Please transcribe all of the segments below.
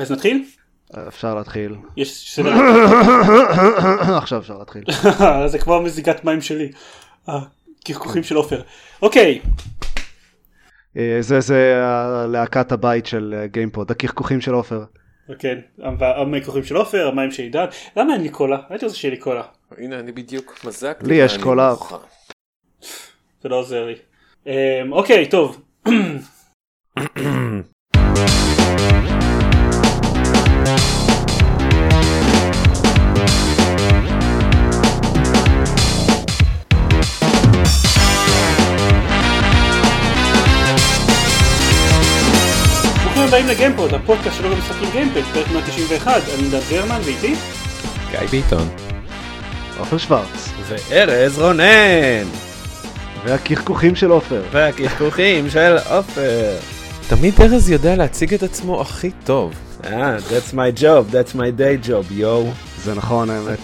אז נתחיל? אפשר להתחיל. יש סדר. עכשיו אפשר להתחיל. זה כמו מזיגת מים שלי. הקרקוכים של עופר. אוקיי. אה, זה זה להקת הבית של גיימפוד, הקרקוכים של עופר. כן, המקוכים של עופר, המים של עידן. למה אין לי קולה? הייתי רוצה שיהיה לי קולה. הנה אני בדיוק מזקתי. לי יש קולה. זה לא עוזר לי. אמ, אוקיי, טוב. לגיימפוד, הפודקאסט שלו במשחקים גיימפד, פרק 191, אני עידן זרמן ואיתי? גיא ביטון. עופר שוורץ. וארז רונן. והקרקוכים של עופר. והקרקוכים של עופר. תמיד ארז יודע להציג את עצמו הכי טוב. אה, that's my job, that's my day job, יואו. זה נכון האמת.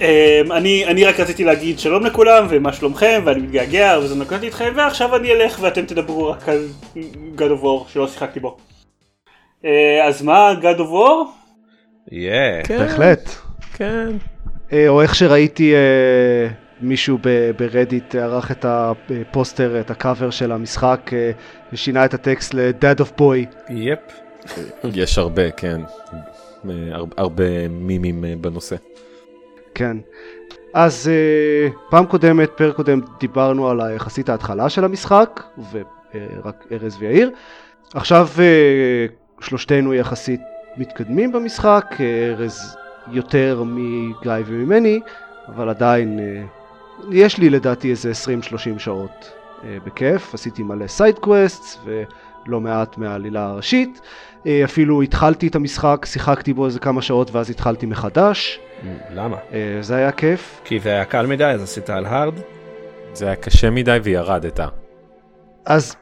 אמ, אני אני רק רציתי להגיד שלום לכולם ומה שלומכם ואני מתגעגע וזה נקלטתי איתכם ועכשיו אני אלך ואתם תדברו רק על God of War שלא שיחקתי בו. אה, אז מה God of War? Yeah. כן. בהחלט. כן. אה, או איך שראיתי אה, מישהו ברדיט ערך את הפוסטר, את הקאבר של המשחק, ושינה את הטקסט ל-Dad of Boy. Yep. יש הרבה, כן. הר- הרבה מימים בנושא. כן. אז פעם קודמת, פרק קודם, דיברנו על יחסית ההתחלה של המשחק, ורק ארז ויאיר. עכשיו שלושתנו יחסית מתקדמים במשחק, uh, ארז יותר מגיא וממני, אבל עדיין uh, יש לי לדעתי איזה 20-30 שעות uh, בכיף, עשיתי מלא side quests ולא מעט מהעלילה הראשית. אפילו התחלתי את המשחק, שיחקתי בו איזה כמה שעות ואז התחלתי מחדש. למה? אה, זה היה כיף. כי זה היה קל מדי אז עשית על hard? זה היה קשה מדי וירדת. אז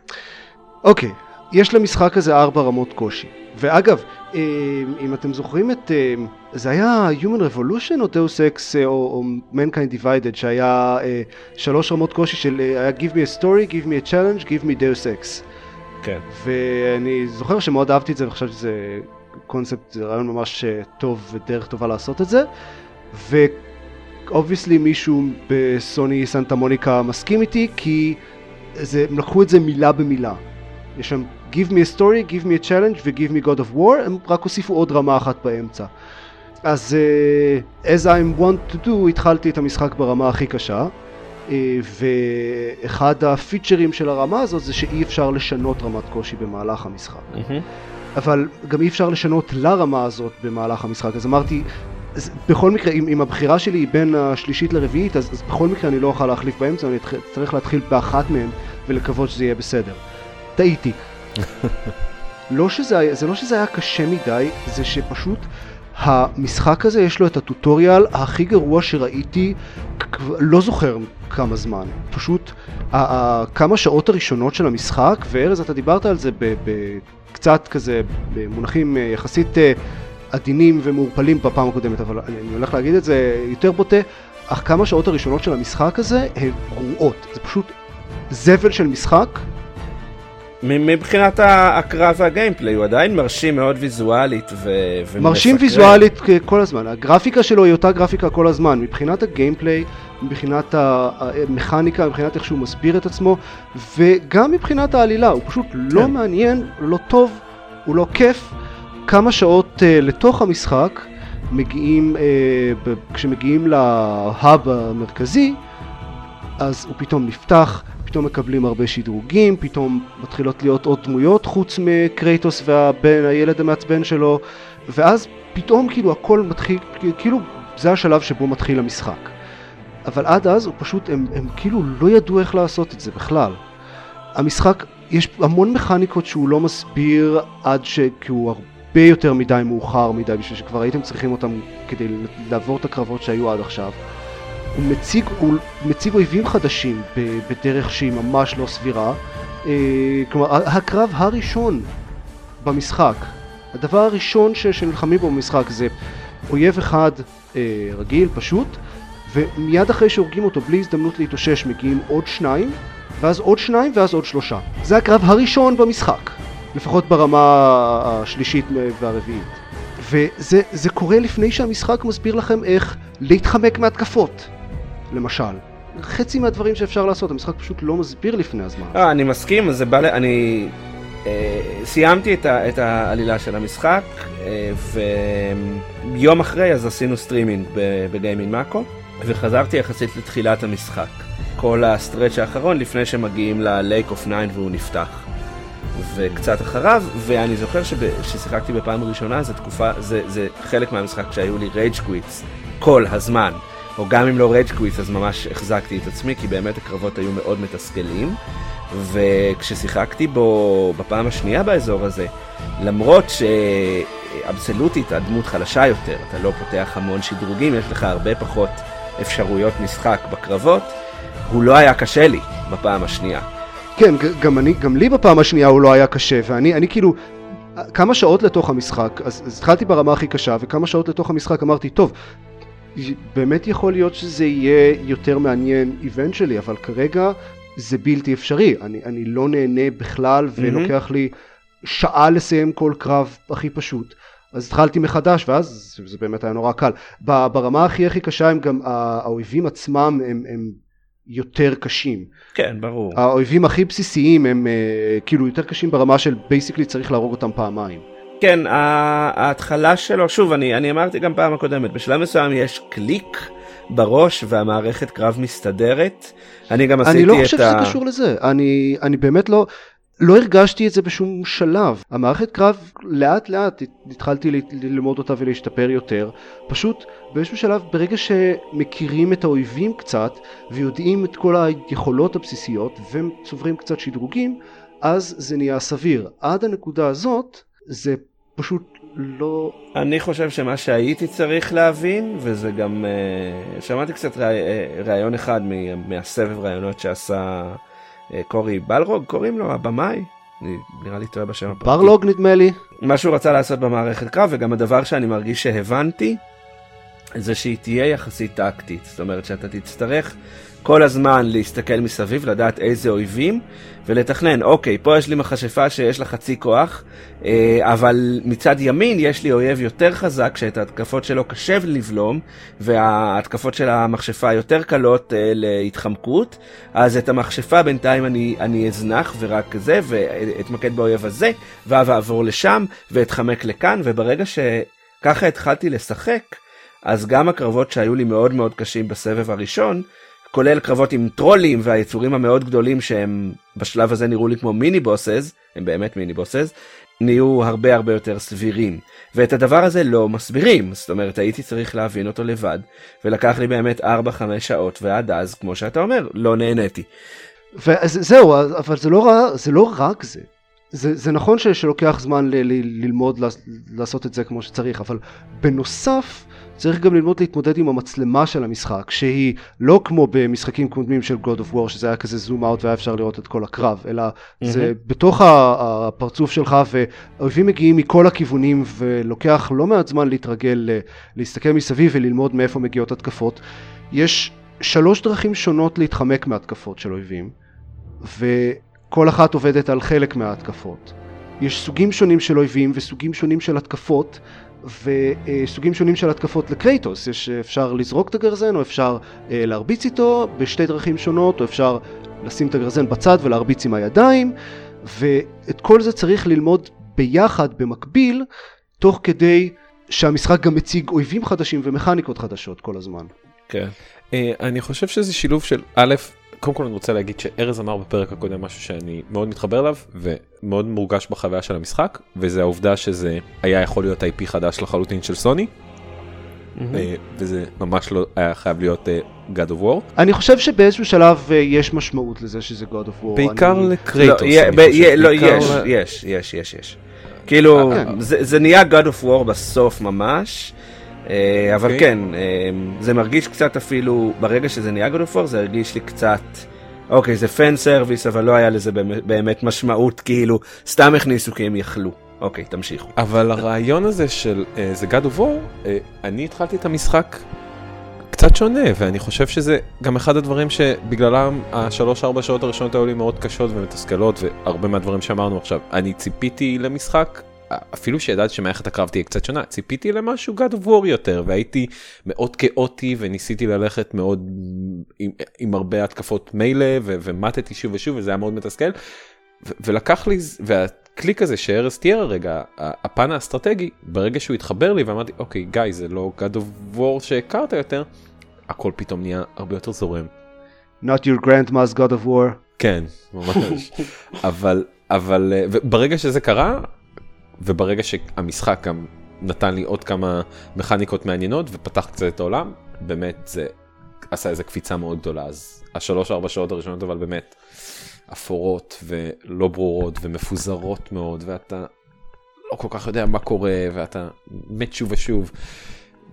אוקיי, יש למשחק הזה ארבע רמות קושי. ואגב, אה, אם אתם זוכרים את... אה, זה היה Human Revolution או Deus Ex אה, או, או Mankind Divided שהיה שלוש רמות קושי של היה Give me a story, Give me a challenge, Give me Deus Ex. כן. ואני זוכר שמאוד אהבתי את זה וחשבתי שזה קונספט, זה רעיון ממש טוב ודרך טובה לעשות את זה. ו obviously מישהו בסוני סנטה מוניקה מסכים איתי כי זה, הם לקחו את זה מילה במילה. יש שם Give me a story, Give me a challenge ו-Give me God of War, הם רק הוסיפו עוד רמה אחת באמצע. אז uh, as I'm wont to do, התחלתי את המשחק ברמה הכי קשה. uh, ואחד הפיצ'רים של הרמה הזאת זה שאי אפשר לשנות רמת קושי במהלך המשחק. אבל גם אי אפשר לשנות לרמה הזאת במהלך המשחק, אז אמרתי, אז בכל מקרה, אם, אם הבחירה שלי היא בין השלישית לרביעית, אז, אז בכל מקרה אני לא אוכל להחליף באמצע, אני צריך להתחיל באחת מהן ולקוות שזה יהיה בסדר. טעיתי. לא שזה, זה לא שזה היה קשה מדי, זה שפשוט המשחק הזה יש לו את הטוטוריאל הכי גרוע שראיתי, לא זוכר כמה זמן. פשוט כמה שעות הראשונות של המשחק, וארז אתה דיברת על זה קצת כזה במונחים אה, יחסית אה, עדינים ומעורפלים בפעם הקודמת, אבל אני, הולך להגיד את זה יותר בוטה, אך כמה שעות הראשונות של המשחק הזה הן גרועות, זה פשוט זבל של משחק, מבחינת ה- הקרב והגיימפליי הוא עדיין מרשים מאוד ויזואלית ו... מרשים ומסקרן. ויזואלית כ- כל הזמן, הגרפיקה שלו היא אותה גרפיקה כל הזמן, מבחינת הגיימפליי, מבחינת המכניקה, מבחינת איך שהוא מסביר את עצמו, וגם מבחינת העלילה, הוא פשוט לא כן. מעניין, לא טוב, הוא לא כיף. כמה שעות uh, לתוך המשחק, מגיעים, uh, ב- כשמגיעים להאב המרכזי, אז הוא פתאום נפתח, פתאום מקבלים הרבה שדרוגים, פתאום מתחילות להיות עוד דמויות חוץ מקרייטוס והבן, הילד המעצבן שלו, ואז פתאום כאילו הכל מתחיל, כאילו זה השלב שבו מתחיל המשחק. אבל עד אז הוא פשוט, הם, הם כאילו לא ידעו איך לעשות את זה בכלל. המשחק, יש המון מכניקות שהוא לא מסביר עד ש... כי הוא הרבה יותר מדי מאוחר מדי בשביל שכבר הייתם צריכים אותם כדי לעבור את הקרבות שהיו עד עכשיו. הוא מציג, הוא מציג אויבים חדשים בדרך שהיא ממש לא סבירה. אה, כלומר, הקרב הראשון במשחק, הדבר הראשון שנלחמים בו במשחק זה אויב אחד אה, רגיל, פשוט, ומיד אחרי שהורגים אותו בלי הזדמנות להתאושש מגיעים עוד שניים, ואז עוד שניים ואז עוד שלושה. זה הקרב הראשון במשחק. לפחות ברמה השלישית והרביעית. וזה זה קורה לפני שהמשחק מסביר לכם איך להתחמק מהתקפות, למשל. חצי מהדברים שאפשר לעשות, המשחק פשוט לא מסביר לפני הזמן. אה, אני מסכים, זה בא ל... אני אה, סיימתי את, העלילה של המשחק, אה, ויום אחרי אז עשינו סטרימינג בגיימינג מאקו, וחזרתי יחסית לתחילת המשחק. כל ה stretch האחרון לפני שמגיעים ל-Lake of Nine והוא נפתח. וקצת אחריו, ואני זוכר ששיחקתי בפעם הראשונה, זה תקופה, זה, חלק מהמשחק שהיו לי rage quits כל הזמן. או גם אם לא rage quits אז ממש החזקתי את עצמי, כי באמת הקרבות היו מאוד מתסכלים. וכששיחקתי בו בפעם השנייה באזור הזה, למרות שאבסולוטית הדמות חלשה יותר, אתה לא פותח המון שדרוגים, יש לך הרבה פחות אפשרויות משחק בקרבות, הוא לא היה קשה לי בפעם השנייה. כן, גם, אני, גם לי בפעם השנייה הוא לא היה קשה, ואני אני כאילו, כמה שעות לתוך המשחק, אז, אז התחלתי ברמה הכי קשה, וכמה שעות לתוך המשחק אמרתי, טוב, באמת יכול להיות שזה יהיה יותר מעניין eventually, אבל כרגע זה בלתי אפשרי, אני, אני לא נהנה בכלל ולוקח mm-hmm. לי שעה לסיים כל קרב הכי פשוט. אז התחלתי מחדש ואז זה באמת היה נורא קל. ברמה הכי הכי קשה הם גם האויבים עצמם הם, הם יותר קשים. כן ברור. האויבים הכי בסיסיים הם uh, כאילו יותר קשים ברמה של basically צריך להרוג אותם פעמיים. כן ההתחלה שלו שוב אני, אני אמרתי גם פעם הקודמת בשלב מסוים יש קליק בראש והמערכת קרב מסתדרת. אני גם עשיתי את ה... אני לא חושב שזה קשור לזה, אני, אני באמת לא, לא הרגשתי את זה בשום שלב. המערכת קרב לאט לאט התחלתי ללמוד אותה ולהשתפר יותר. פשוט באיזשהו שלב ברגע שמכירים את האויבים קצת ויודעים את כל היכולות הבסיסיות וצוברים קצת שדרוגים אז זה נהיה סביר. עד הנקודה הזאת זה פשוט לא... אני חושב שמה שהייתי צריך להבין, וזה גם... uh, שמעתי קצת ראיון אחד מהסבב ראיונות שעשה uh, קורי בלרוג, קוראים לו, הבמאי? אני נראה לי טועה בשם הפרטי. ברלוג נדמה לי. מה שהוא רצה לעשות במערכת קרב, וגם הדבר שאני מרגיש שהבנתי, זה שהיא תהיה יחסית טקטית. זאת אומרת שאתה תצטרך כל הזמן להסתכל מסביב, לדעת איזה אויבים, ולתכנן, אוקיי, פה יש לי מכשפה שיש לה חצי כוח, אה, אבל מצד ימין יש לי אויב יותר חזק, שאת ההתקפות שלו קשה לבלום, וההתקפות של המכשפה יותר קלות אה, להתחמקות, אז את המכשפה בינתיים אני, אני אזנח ורק זה, ואתמקד באויב הזה, ואעבור לשם, ואתחמק לכאן, וברגע שככה התחלתי לשחק, אז גם הקרבות שהיו לי מאוד מאוד קשים בסבב הראשון, כולל קרבות עם טרולים והיצורים המאוד גדולים שהם בשלב הזה נראו לי כמו מיני בוסס, הם באמת מיני בוסס, נהיו הרבה הרבה יותר סבירים. ואת הדבר הזה לא מסבירים, זאת אומרת הייתי צריך להבין אותו לבד, ולקח לי באמת 4-5 שעות, ועד אז, כמו שאתה אומר, לא נהניתי. וזהו, אבל זה לא, זה לא רק זה. זה, זה נכון שלוקח זמן ל, ל, ללמוד לעשות את זה כמו שצריך, אבל בנוסף צריך גם ללמוד להתמודד עם המצלמה של המשחק, שהיא לא כמו במשחקים קודמים של God of War, שזה היה כזה זום אאוט והיה אפשר לראות את כל הקרב, אלא mm-hmm. זה בתוך הפרצוף שלך, ואויבים מגיעים מכל הכיוונים, ולוקח לא מעט זמן להתרגל, להסתכל מסביב וללמוד מאיפה מגיעות התקפות. יש שלוש דרכים שונות להתחמק מהתקפות של אויבים, וכל אחת עובדת על חלק מההתקפות. יש סוגים שונים של אויבים וסוגים שונים של התקפות, וסוגים שונים של התקפות לקרייטוס, יש אפשר לזרוק את הגרזן או אפשר אה, להרביץ איתו בשתי דרכים שונות או אפשר לשים את הגרזן בצד ולהרביץ עם הידיים ואת כל זה צריך ללמוד ביחד במקביל תוך כדי שהמשחק גם מציג אויבים חדשים ומכניקות חדשות כל הזמן. כן. Uh, אני חושב שזה שילוב של א', קודם כל אני רוצה להגיד שארז אמר בפרק הקודם משהו שאני מאוד מתחבר אליו ומאוד מורגש בחוויה של המשחק וזה העובדה שזה היה יכול להיות IP חדש לחלוטין של סוני. Mm-hmm. וזה ממש לא היה חייב להיות uh, God of War. אני חושב שבאיזשהו שלב uh, יש משמעות לזה שזה God of War. בעיקר אני... לקרייטוס. לא, לא יש, יש, יש, יש, יש. כאילו, כן. זה, זה נהיה God of War בסוף ממש. אה, אבל אוקיי. כן, אה, זה מרגיש קצת אפילו, ברגע שזה נהיה God of War, זה הרגיש לי קצת, אוקיי, זה פן סרוויס, אבל לא היה לזה באמת משמעות, כאילו, סתם הכניסו כי הם יכלו. אוקיי, תמשיכו. אבל הרעיון הזה של uh, זה God of War, uh, אני התחלתי את המשחק קצת שונה, ואני חושב שזה גם אחד הדברים שבגללם השלוש-ארבע שעות הראשונות היו לי מאוד קשות ומתסכלות, והרבה מהדברים שאמרנו עכשיו. אני ציפיתי למשחק, אפילו שידעתי שמערכת הקרב תהיה קצת שונה, ציפיתי למשהו God of War יותר, והייתי מאוד כאוטי וניסיתי ללכת מאוד עם, עם הרבה התקפות מילא, ומטתי שוב ושוב, וזה היה מאוד מתסכל. ולקח לי, והקליק הזה שארז תיאר הרגע, הפן האסטרטגי, ברגע שהוא התחבר לי ואמרתי, אוקיי, גיא, זה לא God of War שהכרת יותר, הכל פתאום נהיה הרבה יותר זורם. Not your grandma's God of War. כן, ממש. אבל, אבל, ברגע שזה קרה, וברגע שהמשחק גם נתן לי עוד כמה מכניקות מעניינות ופתח קצת את העולם, באמת זה עשה איזה קפיצה מאוד גדולה. אז השלוש ארבע שעות הראשונות אבל באמת אפורות ולא ברורות ומפוזרות מאוד ואתה לא כל כך יודע מה קורה ואתה מת שוב ושוב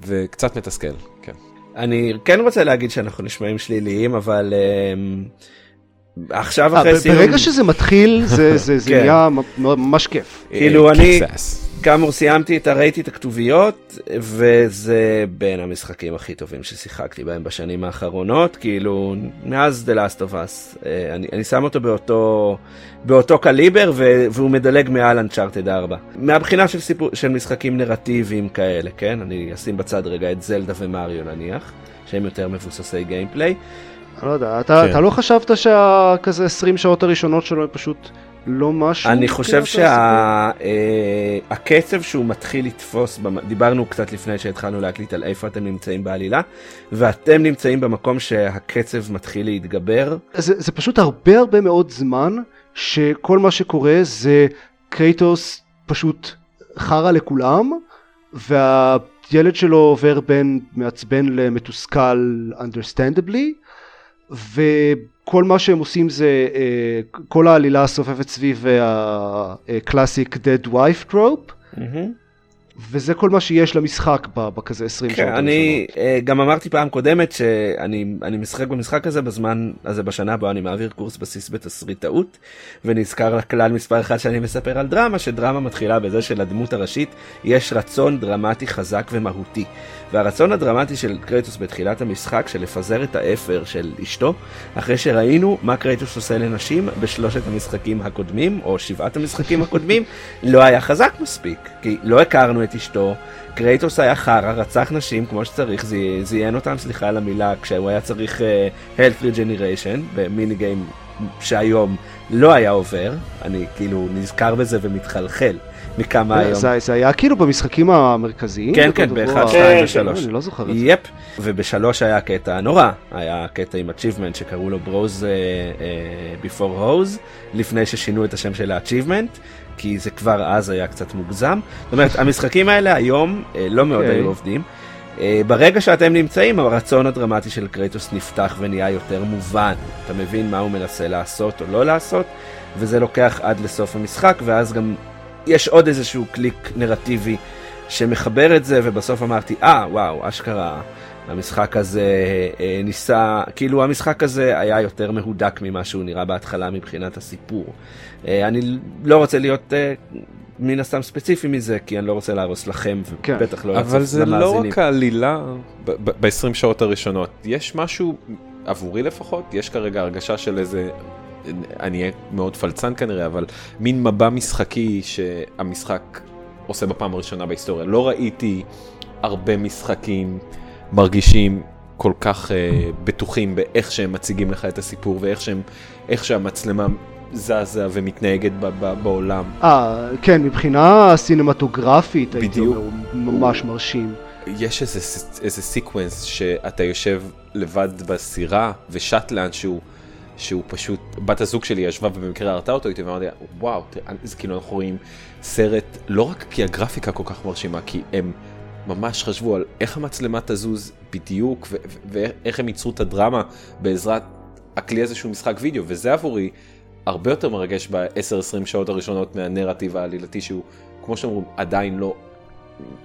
וקצת מתסכל, כן. אני כן רוצה להגיד שאנחנו נשמעים שליליים אבל uh, עכשיו אה, אחרי סיום... ברגע שזה מתחיל זה, זה, זה כן. נהיה ממש כיף. כאילו אה, אני. כאמור סיימתי את ראיתי את הכתוביות וזה בין המשחקים הכי טובים ששיחקתי בהם בשנים האחרונות כאילו מאז The Last of Us אה, אני, אני שם אותו באותו באותו קליבר ו, והוא מדלג מעל Uncharted 4 מהבחינה של, סיפור, של משחקים נרטיביים כאלה כן אני אשים בצד רגע את זלדה ומריו נניח שהם יותר מבוססי גיימפליי לא יודע, אתה, כן. אתה לא חשבת שהכזה 20 שעות הראשונות שלו הם פשוט לא משהו? אני חושב שהקצב שהוא מתחיל לתפוס, דיברנו קצת לפני שהתחלנו להקליט על איפה אתם נמצאים בעלילה, ואתם נמצאים במקום שהקצב מתחיל להתגבר. זה, זה פשוט הרבה הרבה מאוד זמן שכל מה שקורה זה קרייטוס פשוט חרא לכולם והילד שלו עובר בין מעצבן למתוסכל understandably וכל מה שהם עושים זה אה, כל העלילה סובבת סביב הקלאסיק dead wife trope וזה כל מה שיש למשחק בכזה 20 שעות כן, אני הראשונות. אה, גם אמרתי פעם קודמת שאני אני משחק במשחק הזה בזמן הזה בשנה בו אני מעביר קורס בסיס בתסריטאות ונזכר לכלל מספר אחד שאני מספר על דרמה שדרמה מתחילה בזה שלדמות הראשית יש רצון דרמטי חזק ומהותי והרצון הדרמטי של קרייטוס בתחילת המשחק של לפזר את האפר של אשתו אחרי שראינו מה קרייטוס עושה לנשים בשלושת המשחקים הקודמים או שבעת המשחקים הקודמים לא היה חזק מספיק כי לא הכרנו את אשתו קרייטוס היה חרא, רצח נשים כמו שצריך, זי- זיין אותם, סליחה על המילה, כשהוא היה צריך uh, health regeneration ב mini game שהיום לא היה עובר, אני כאילו נזכר בזה ומתחלחל מכמה היום. זה, זה היה כאילו במשחקים המרכזיים? כן, כן, of באחד, War? שתיים כן, ושלוש. אני לא זוכר את זה. יפ, ובשלוש היה קטע נורא, היה קטע עם achievement שקראו לו ברוז uh, before hose, לפני ששינו את השם של ה-achievement, כי זה כבר אז היה קצת מוגזם. זאת אומרת, המשחקים האלה היום uh, לא מאוד אוקיי. היו עובדים. Uh, ברגע שאתם נמצאים, הרצון הדרמטי של קרייטוס נפתח ונהיה יותר מובן. אתה מבין מה הוא מנסה לעשות או לא לעשות, וזה לוקח עד לסוף המשחק, ואז גם יש עוד איזשהו קליק נרטיבי שמחבר את זה, ובסוף אמרתי, אה, ah, וואו, אשכרה, המשחק הזה אה, ניסה, כאילו המשחק הזה היה יותר מהודק ממה שהוא נראה בהתחלה מבחינת הסיפור. אה, אני לא רוצה להיות אה, מן הסתם ספציפי מזה, כי אני לא רוצה להרוס לכם, כן. ובטח לא אבל להרוס זה לא למאזינים. רק העלילה ב-20 שעות הראשונות, יש משהו, עבורי לפחות, יש כרגע הרגשה של איזה, אני אהיה מאוד פלצן כנראה, אבל מין מבע משחקי שהמשחק עושה בפעם הראשונה בהיסטוריה. לא ראיתי הרבה משחקים מרגישים כל כך uh, בטוחים באיך שהם מציגים לך את הסיפור ואיך שהם, איך שהמצלמה זזה ומתנהגת ב- ב- בעולם. אה, כן, מבחינה סינמטוגרפית הייתי. אומר, הוא ממש מרשים. יש איזה, איזה sequence שאתה יושב לבד בסירה ושט לאנשהו שהוא פשוט, בת הזוג שלי ישבה ובמקרה ראתה אותו איתי ואמרתי וואו, זה כאילו אנחנו רואים סרט, לא רק כי הגרפיקה כל כך מרשימה, כי הם ממש חשבו על איך המצלמה תזוז בדיוק ואיך הם ייצרו את הדרמה בעזרת הכלי הזה שהוא משחק וידאו, וזה עבורי הרבה יותר מרגש ב-10-20 שעות הראשונות מהנרטיב העלילתי שהוא, כמו אומרים, עדיין לא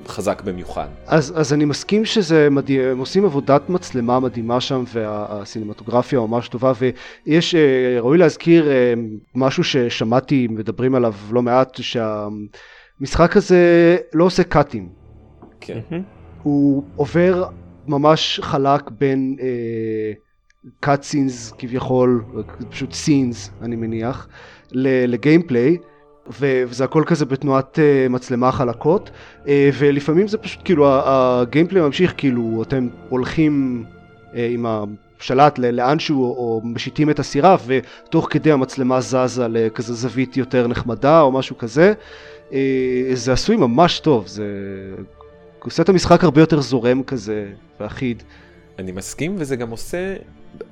חזק במיוחד. אז, אז אני מסכים שזה מדהים, הם עושים עבודת מצלמה מדהימה שם והסינמטוגרפיה ממש טובה ויש, אה, ראוי להזכיר אה, משהו ששמעתי מדברים עליו לא מעט, שהמשחק הזה לא עושה קאטים, כן. הוא עובר ממש חלק בין קאט סינס כביכול, פשוט סינס אני מניח, לגיימפליי. וזה הכל כזה בתנועת uh, מצלמה חלקות uh, ולפעמים זה פשוט כאילו הגיימפליי ממשיך כאילו אתם הולכים uh, עם השלט לאנשהו או משיתים את הסירה ותוך כדי המצלמה זזה לכזה זווית יותר נחמדה או משהו כזה uh, זה עשוי ממש טוב זה עושה את המשחק הרבה יותר זורם כזה ואחיד. אני מסכים וזה גם עושה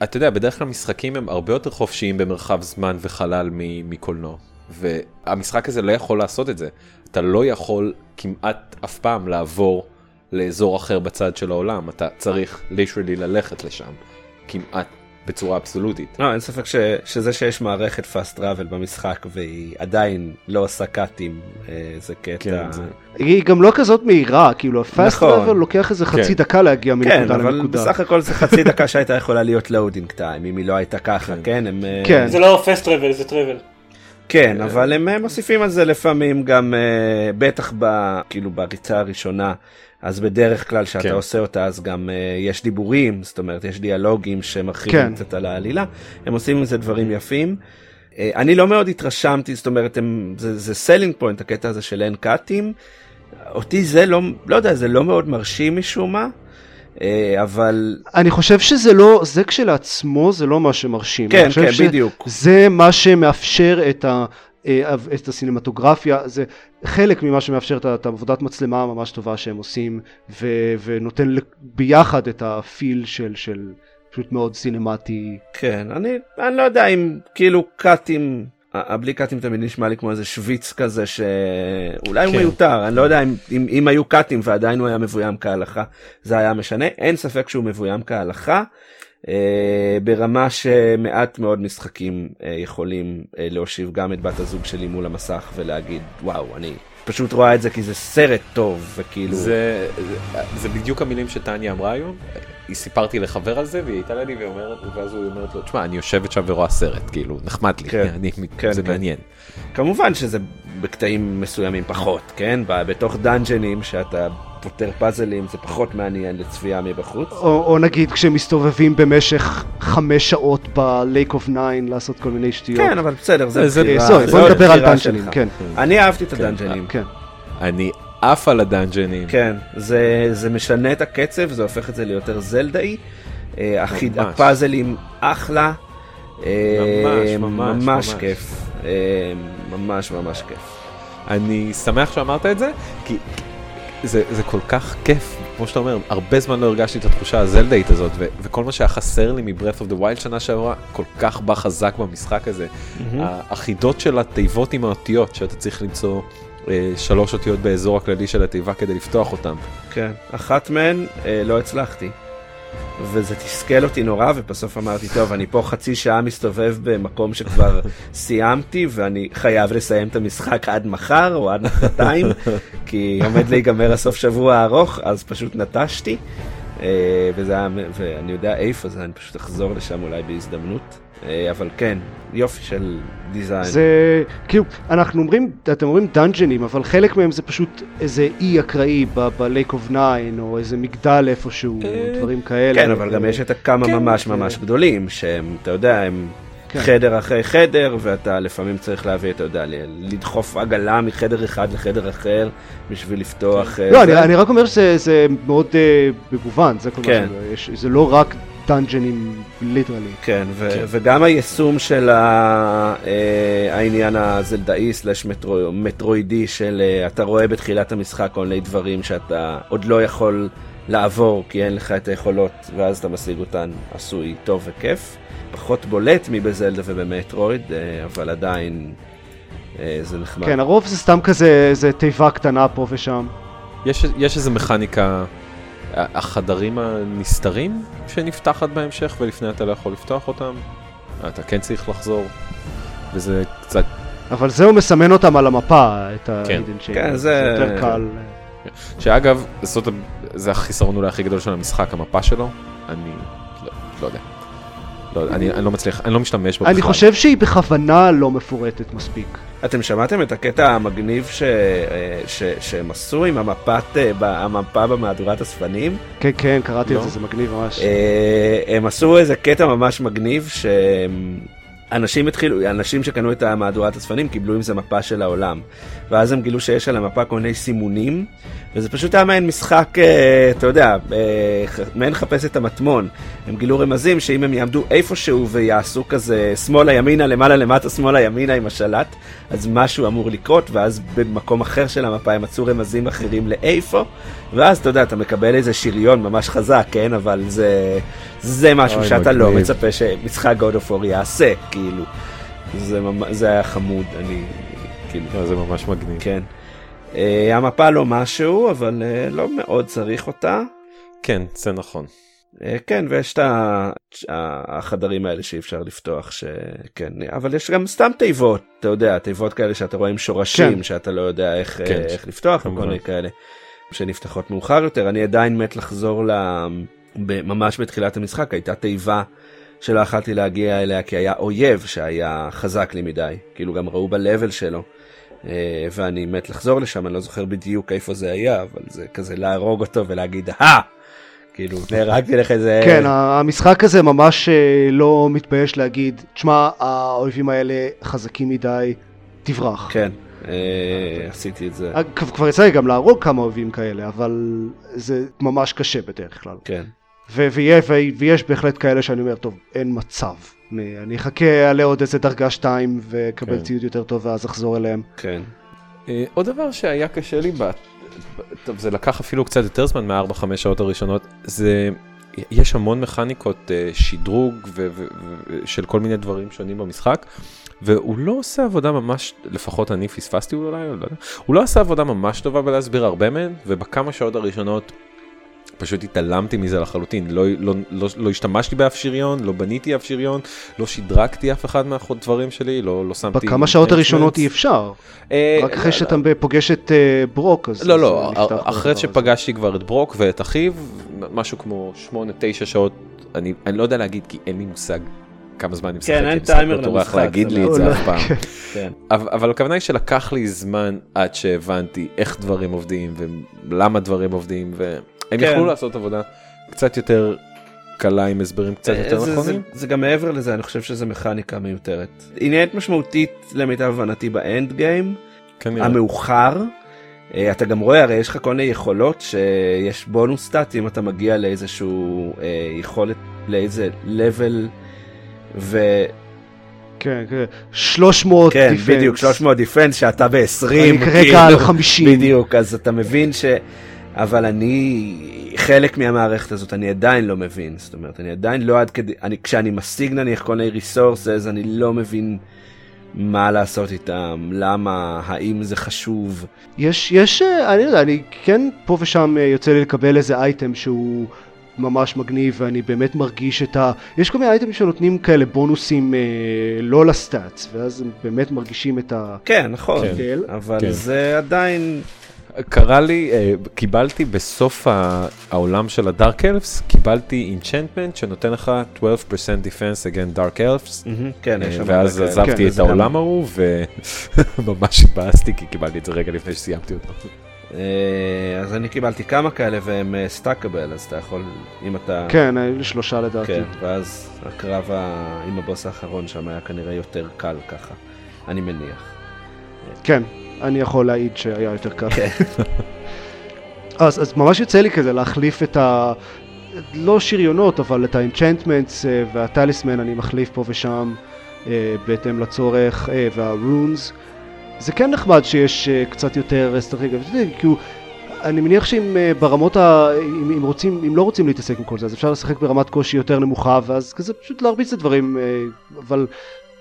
אתה יודע בדרך כלל משחקים הם הרבה יותר חופשיים במרחב זמן וחלל מקולנוע. והמשחק הזה לא יכול לעשות את זה. אתה לא יכול כמעט אף פעם לעבור לאזור אחר בצד של העולם, אתה צריך ליטרלי ללכת לשם, כמעט בצורה אבסולוטית. לא, אין ספק ש, שזה שיש מערכת fast travel במשחק והיא עדיין לא עושה קאטים, אה, זה קטע. כן, זה... היא גם לא כזאת מהירה, כאילו ה-fast נכון. travel לוקח איזה חצי כן. דקה להגיע מנקודה כן, לנקודה. כן, אבל בסך הכל זה חצי דקה שהייתה יכולה להיות loading time, אם היא לא הייתה ככה, כן? כן, הם, אה, כן. זה לא fast travel, זה travel. כן, אה, אבל הם אה, מוסיפים על זה לפעמים גם, uh, בטח ב, כאילו בריצה הראשונה, אז בדרך כלל כשאתה כן. עושה אותה אז גם uh, יש דיבורים, זאת אומרת יש דיאלוגים שמרחיבים כן. קצת על העלילה, הם עושים עם זה דברים יפים. Uh, אני לא מאוד התרשמתי, זאת אומרת הם, זה, זה selling point הקטע הזה של אין קאטים, אותי זה לא, לא יודע, זה לא מאוד מרשים משום מה. אה, אבל... אני חושב שזה לא, זה כשלעצמו זה לא מה שמרשים. כן, כן, בדיוק. זה מה שמאפשר את ה... את הסינמטוגרפיה, זה חלק ממה שמאפשר את העבודת מצלמה הממש טובה שהם עושים ו, ונותן ביחד את הפיל של, של פשוט מאוד סינמטי. כן, אני, אני לא יודע אם כאילו קאטים הבלי קאטים תמיד נשמע לי כמו איזה שוויץ כזה שאולי כן. הוא מיותר אני לא יודע אם, אם, אם היו קאטים ועדיין הוא היה מבוים כהלכה זה היה משנה אין ספק שהוא מבוים כהלכה אה, ברמה שמעט מאוד משחקים אה, יכולים אה, להושיב גם את בת הזוג שלי מול המסך ולהגיד וואו אני פשוט רואה את זה כי זה סרט טוב וכאילו זה, זה בדיוק המילים שטניה אמרה היום היא סיפרתי לחבר על זה והיא הייתה לידי ואומרת ואז הוא אומרת לו תשמע אני יושבת שם ורואה סרט כאילו נחמד לי כן, אני, כן, זה כן. מעניין. כמובן שזה בקטעים מסוימים פחות כן בתוך דאנג'נים שאתה פותר פאזלים זה פחות מעניין לצפייה מבחוץ. או, או נגיד כשמסתובבים במשך חמש שעות ב Lake of Nine לעשות כל מיני שטויות. כן אבל בסדר זה בחירה. בוא נדבר על דאנג'נים. כן. אני אהבתי את הדאנג'נים. כן. אני עף על הדאנג'נים. כן, זה, זה משנה את הקצב, זה הופך את זה ליותר זלדאי. אה, החיד, הפאזלים אחלה. אה, ממש, ממש, ממש כיף. אה, ממש ממש כיף. אני שמח שאמרת את זה, כי זה, זה כל כך כיף, כמו שאתה אומר, הרבה זמן לא הרגשתי את התחושה הזלדאית הזאת, ו- וכל מה שהיה חסר לי מ-Breath of the Wild שנה שעברה, כל כך בא חזק במשחק הזה. Mm-hmm. החידות של התיבות עם האותיות שאתה צריך למצוא שלוש אותיות באזור הכללי של התיבה כדי לפתוח אותם. כן, אחת מהן אה, לא הצלחתי. וזה תסכל אותי נורא, ובסוף אמרתי, טוב, אני פה חצי שעה מסתובב במקום שכבר סיימתי, ואני חייב לסיים את המשחק עד מחר או עד מחרתיים, כי עומד להיגמר הסוף שבוע הארוך, אז פשוט נטשתי. אה, וזה היה, ואני יודע איפה זה, אני פשוט אחזור לשם אולי בהזדמנות. אה, אבל כן, יופי של דיזיין. זה כאילו, אנחנו אומרים, אתם אומרים דאנג'נים, אבל חלק מהם זה פשוט איזה אי אקראי ב-Lake of Nine, או איזה מגדל איפשהו, אה, דברים כאלה. כן, אבל גם יש את הכמה כן, ממש ממש גדולים, שהם, אתה יודע, הם... כן. חדר אחרי חדר, ואתה לפעמים צריך להביא, אתה יודע, לדחוף עגלה מחדר אחד לחדר אחר בשביל לפתוח... כן. לא, אני, אני רק אומר שזה מאוד uh, מגוון, זה כל כן. מה ש... זה לא רק דאנג'נים ליטרלי. כן, ו- כן, וגם היישום של ה- אה, העניין הזלדאי סלש מטרו- מטרואידי של אה, אתה רואה בתחילת המשחק כל מיני דברים שאתה עוד לא יכול לעבור כי אין לך את היכולות ואז אתה משיג אותן עשוי טוב וכיף. פחות בולט מבזלדה ובמטרואיד, אה, אבל עדיין זה נחמד. כן, הרוב זה סתם כזה, איזה תיבה קטנה פה ושם. יש, יש איזה מכניקה החדרים הנסתרים שנפתחת בהמשך ולפני אתה לא יכול לפתוח אותם, אתה כן צריך לחזור, וזה קצת... אבל זה הוא מסמן אותם על המפה, את כן. ה-hidden chain, כן, זה... זה יותר קל. שאגב, זאת, זה החיסרון אולי הכי גדול של המשחק, המפה שלו, אני לא, לא יודע. לא, אני, אני לא מצליח, אני לא משתמש בו בכלל. אני חושב שהיא בכוונה לא מפורטת מספיק. אתם שמעתם את הקטע המגניב ש... אה, ש... שהם עשו עם המפת, אה, ב- המפה במהדורת הספנים? כן, כן, קראתי לא. את זה, זה מגניב ממש. אה, הם עשו איזה קטע ממש מגניב שאנשים התחילו, אנשים שקנו את המהדורת הספנים קיבלו עם זה מפה של העולם. ואז הם גילו שיש על המפה כל מיני סימונים, וזה פשוט היה מעין משחק, אה, אתה יודע, אה, מעין חפש את המטמון. הם גילו רמזים שאם הם יעמדו איפשהו ויעשו כזה שמאלה ימינה למעלה למטה שמאלה ימינה עם השלט, אז משהו אמור לקרות, ואז במקום אחר של המפה הם מצאו רמזים אחרים לאיפה, ואז אתה יודע, אתה מקבל איזה שריון ממש חזק, כן? אבל זה, זה משהו שאתה לא. מצפה שמשחק God of War יעשה, כאילו. זה, זה היה חמוד, אני, כאילו, לא, זה ממש מגניב. כן. Uh, המפה לא משהו, אבל uh, לא מאוד צריך אותה. כן, זה נכון. Uh, כן, ויש את ה- החדרים האלה שאי אפשר לפתוח, שכן, אבל יש גם סתם תיבות, אתה יודע, תיבות כאלה שאתה רואה עם שורשים, כן. שאתה לא יודע איך, כן, איך לפתוח, וכל. מיני כאלה, שנפתחות מאוחר יותר. אני עדיין מת לחזור ל... ממש בתחילת המשחק הייתה תיבה שלא יכלתי להגיע אליה כי היה אויב שהיה חזק לי מדי, כאילו גם ראו ב-level שלו. אה, ואני מת לחזור לשם, אני לא זוכר בדיוק איפה זה היה, אבל זה כזה להרוג אותו ולהגיד, אה! כאילו, נהרגתי לך איזה... כן, המשחק הזה ממש אה, לא מתבייש להגיד, תשמע, האויבים האלה חזקים מדי, תברח. כן, עשיתי את זה, אה, כבר יצא לי גם להרוג כמה אויבים כאלה, אבל זה ממש קשה בדרך כלל. כן. ויש בהחלט כאלה שאני אומר, טוב, אין מצב. אני, אני אחכה, אעלה עוד איזה דרגה 2 ואקבל כן. ציוד יותר טוב ואז אחזור אליהם. כן. אה, עוד דבר שהיה קשה לי, טוב זה לקח אפילו קצת יותר זמן מה-4-5 שעות הראשונות, זה יש המון מכניקות אה, שדרוג ו- ו- ו- של כל מיני דברים שונים במשחק. והוא לא עושה עבודה ממש, לפחות אני פספסתי אולי, לא יודע, הוא לא עשה עבודה ממש טובה בלהסביר הרבה מהן, ובכמה שעות הראשונות פשוט התעלמתי מזה לחלוטין, לא, לא, לא, לא השתמשתי באף שריון, לא בניתי אף שריון, לא שדרגתי אף אחד מהדברים שלי, לא, לא שמתי... בכמה שעות הראשונות. אי אפשר. אה, רק אחרי לא, שאתה פוגש את אה, ברוק, אז... לא, לא, כל אחרי. שפגשתי כבר את ברוק ואת אחיו, משהו כמו 8-9 שעות, אני, אני לא יודע להגיד כי אין לי מושג כמה זמן אני משחק, כן, אין טיימר לא טורח למשחק, להגיד לי את לא- זה אף פעם. כן. אבל, הכוונה היא שלקח לי זמן עד שהבנתי איך דברים עובדים ולמה דברים עובדים, והם כן. יכלו לעשות עבודה קצת יותר קלה עם הסברים קצת יותר אה, זה- נכונים. זה, זה גם מעבר לזה, אני חושב שזה מכניקה מיותרת. היא נהיית משמעותית למיטב הבנתי באנד גיים, כנראה. המאוחר. אה, אתה גם רואה, הרי יש לך כל מיני יכולות שיש בונוס סטאט אם אתה מגיע לאיזשהו אה, יכולת, לאיזה level, ו... כן, כן. 300 כן, defense. בדיוק, 300 defense שאתה ב-20. אני כרגע על 50. בדיוק, אז אתה מבין ש... אבל אני, חלק מהמערכת הזאת אני עדיין לא מבין, זאת אומרת, אני עדיין לא עד כדי, אני, כשאני משיג נניח כל מיני resources, אני לא מבין מה לעשות איתם, למה, האם זה חשוב. יש, יש, אה, אני לא יודע, אני כן פה ושם אה, יוצא לי לקבל איזה אייטם שהוא ממש מגניב ואני באמת מרגיש את ה... יש כל מיני אייטמים שנותנים כאלה בונוסים אה, לא לסטאצ ואז הם באמת מרגישים את ה... כן, נכון, כן. אבל כן. זה עדיין, קרה לי, אה, קיבלתי בסוף העולם של הדארק אלפס, קיבלתי אינצ'נטמנט שנותן לך 12% defense against dark elves. מהמם, כן, יש שם ואז. עזבתי כן, את העולם ההוא וממש התבאסתי כי קיבלתי את זה רגע לפני שסיימתי אותו. אה, אז אני קיבלתי כמה כאלה והם סטאקבל, אז אתה יכול, אם אתה... כן, היו לי שלושה לדעתי. כן, ואז הקרב ה- עם הבוס האחרון שם היה כנראה יותר קל ככה, אני מניח. כן, אני יכול להעיד שהיה יותר קל. כן. אז, אז ממש יוצא לי כזה להחליף את ה... לא שריונות, אבל את האנצ'נטמנטס והטליסמן אני מחליף פה ושם אה, בהתאם לצורך, אה, והרונס. זה כן נחמד שיש אה, קצת יותר אסטרטגיה, כאילו, אני מניח שאם אה, ברמות ה... אם, אם רוצים, אם לא רוצים להתעסק עם כל זה, אז אפשר לשחק ברמת קושי יותר נמוכה, ואז כזה פשוט להרביץ את הדברים, אה, אבל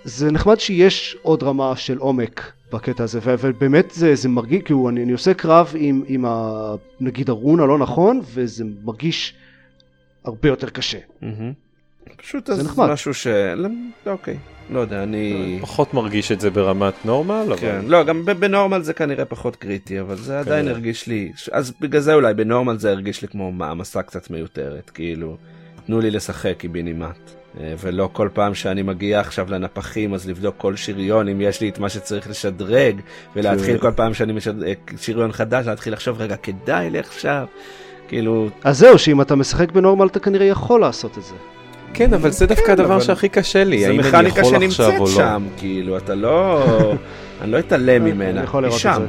זה נחמד שיש עוד רמה של עומק בקטע הזה, ו- ובאמת זה, זה מרגיש, כאילו אני, אני עושה קרב עם, עם ה, נגיד הרון הלא נכון, וזה מרגיש הרבה יותר קשה. מהמם. פשוט זה אז נחמד. משהו ש... אוקיי, לא יודע, אני... פחות מרגיש את זה ברמת נורמל, אבל כן, לא, גם ב- בנורמל זה כנראה פחות קריטי, אבל זה עדיין כנראה. הרגיש לי, אז בגלל זה אולי בנורמל זה הרגיש לי כמו מעמסה קצת מיותרת, כאילו, תנו לי לשחק קיבינימט. אה, ולא כל פעם שאני מגיע עכשיו לנפחים אז לבדוק כל שריון אם יש לי את מה שצריך לשדרג ולהתחיל כן. כל פעם שאני משדרג אה, שריון חדש להתחיל לחשוב רגע כדאי לי עכשיו כאילו אז זהו, שאם אתה משחק בנורמל אתה כנראה יכול לעשות את זה. כן, אבל זה דווקא כן, הדבר שהכי קשה לי, זה האם אני מכניקה יכול עכשיו שנמצאת או לא. שם כאילו אתה לא אני לא אתעלם ממנה היא שם. זה.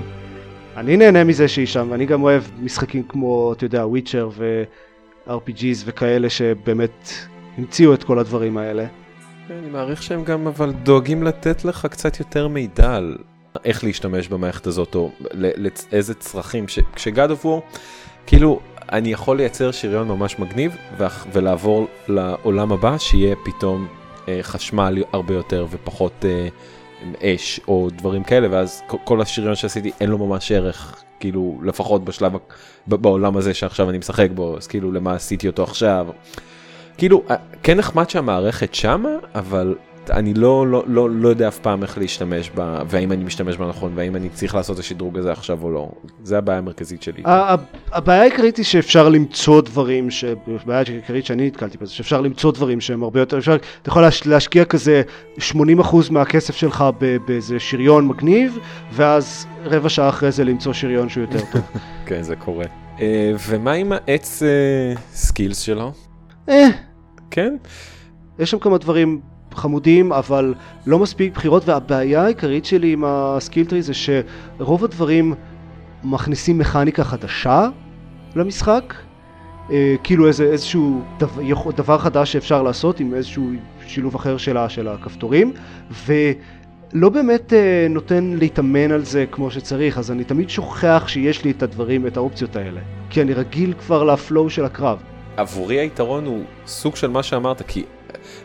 אני נהנה מזה שהיא שם, ואני גם אוהב משחקים כמו, אתה יודע, וויצ'ר ו-RPGs וכאלה שבאמת המציאו את כל הדברים האלה. כן, אני מעריך שהם גם אבל דואגים לתת לך קצת יותר מידע על איך להשתמש במערכת הזאת או לאיזה צרכים. ש- כשגד אוף וור, כאילו אני יכול לייצר שריון ממש מגניב ולעבור לעולם הבא שיהיה פתאום אה, חשמל הרבה יותר ופחות אה, אש או דברים כאלה ואז כל- השריון שעשיתי אין לו ממש ערך כאילו לפחות בשלב בעולם הזה שעכשיו אני משחק בו אז כאילו למה עשיתי אותו עכשיו. כאילו אה, כן נחמד שהמערכת שמה אבל אני לא לא לא לא יודע אף פעם איך להשתמש בה והאם אני משתמש בה נכון והאם אני צריך לעשות את השדרוג הזה עכשיו או לא זה הבעיה המרכזית שלי. הבעיה העיקרית היא שאפשר למצוא דברים, ש- הבעיה העיקרית שאני נתקלתי בזה, שאפשר למצוא דברים שהם הרבה יותר, אפשר, אתה יכול להש- להשקיע כזה 80% מהכסף שלך באיזה שריון מגניב, ואז רבע שעה אחרי זה למצוא שריון שהוא יותר טוב. כן זה קורה. אה, ומה עם העץ skills שלו? אה, כן? יש שם כמה דברים חמודים, אבל לא מספיק בחירות, והבעיה העיקרית שלי עם ה skill tree זה שרוב הדברים מכניסים מכניקה חדשה למשחק, אה, כאילו איזה, איזשהו דבר, דבר חדש שאפשר לעשות עם איזשהו שילוב אחר של, ה- של הכפתורים, ולא באמת אה, נותן להתאמן על זה כמו שצריך, אז אני תמיד שוכח שיש לי את הדברים, את האופציות האלה, כי אני רגיל כבר ל flow של הקרב. עבורי היתרון הוא סוג של מה שאמרת כי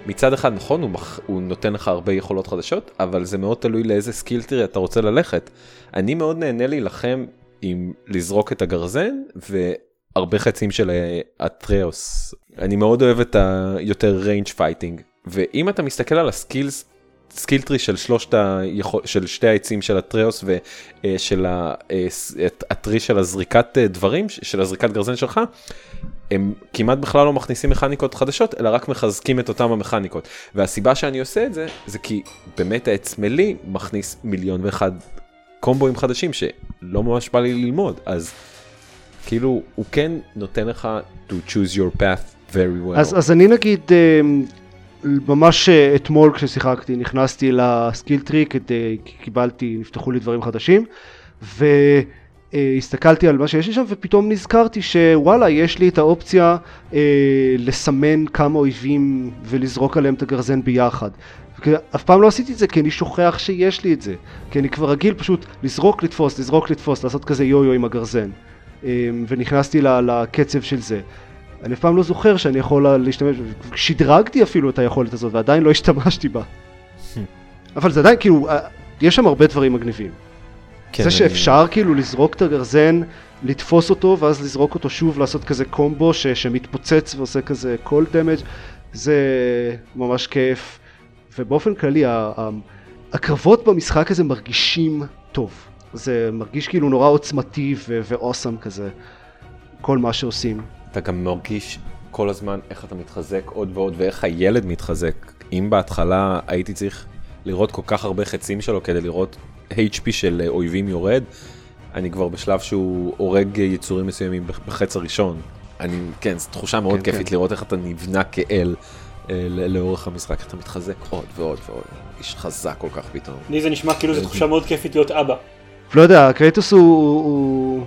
מצד אחד נכון הוא, מח... הוא נותן לך הרבה יכולות חדשות אבל זה מאוד תלוי לאיזה skill tree אתה רוצה ללכת. אני מאוד נהנה להילחם עם לזרוק את הגרזן והרבה חצים של אה, אטריאוס. אני מאוד אוהב את היותר range fighting ואם אתה מסתכל על ה skills skill tree של שלושת היכול... של שתי העצים של אטריאוס ושל ה tree של הזריקת אה, דברים של הזריקת גרזן שלך הם כמעט בכלל לא מכניסים מכניקות חדשות אלא רק מחזקים את אותם המכניקות והסיבה שאני עושה את זה זה כי באמת העץ מלי מכניס מיליון ואחד קומבואים חדשים שלא ממש בא לי ללמוד אז כאילו הוא כן נותן לך to choose your path very well. אז, אז אני נגיד אה, ממש אה, אתמול כששיחקתי נכנסתי לסקיל טרי כדי, כי קיבלתי, נפתחו לי דברים חדשים והסתכלתי על מה שיש לי שם ופתאום נזכרתי שוואלה יש לי את האופציה אה, לסמן כמה אויבים ולזרוק עליהם את הגרזן ביחד. אף פעם לא עשיתי את זה כי אני שוכח שיש לי את זה. כי אני כבר רגיל פשוט לזרוק לתפוס לזרוק לתפוס לעשות כזה יו יו עם הגרזן. אה, ונכנסתי לקצב של זה אני אף פעם לא זוכר שאני יכול להשתמש, שדרגתי אפילו את היכולת הזאת ועדיין לא השתמשתי בה. אבל זה עדיין כאילו, אה, יש שם הרבה דברים מגניבים. כן, זה אני- שאפשר כאילו לזרוק את הגרזן, לתפוס אותו ואז לזרוק אותו שוב, לעשות כזה קומבו ש, שמתפוצץ ועושה כזה קול דמג' זה ממש כיף. ובאופן כללי, ה- ה- הקרבות במשחק הזה מרגישים טוב. זה מרגיש כאילו נורא עוצמתי ואוסם כזה, כל מה שעושים. אתה גם מרגיש כל הזמן איך אתה מתחזק עוד ועוד ואיך הילד מתחזק. אם בהתחלה הייתי צריך לראות כל כך הרבה חצים שלו כדי לראות HP של אה, אויבים יורד, אני כבר בשלב שהוא הורג יצורים מסוימים בח- בחץ הראשון. אני, כן, זו תחושה מאוד כן, כיפית לראות איך אתה נבנה כאל אה, לאורך המשחק, איך אתה מתחזק עוד ועוד ועוד. איש חזק כל כך פתאום. לי זה נשמע כאילו זו תחושה מאוד כיפית להיות אבא. לא יודע, קרייטוס הוא, הוא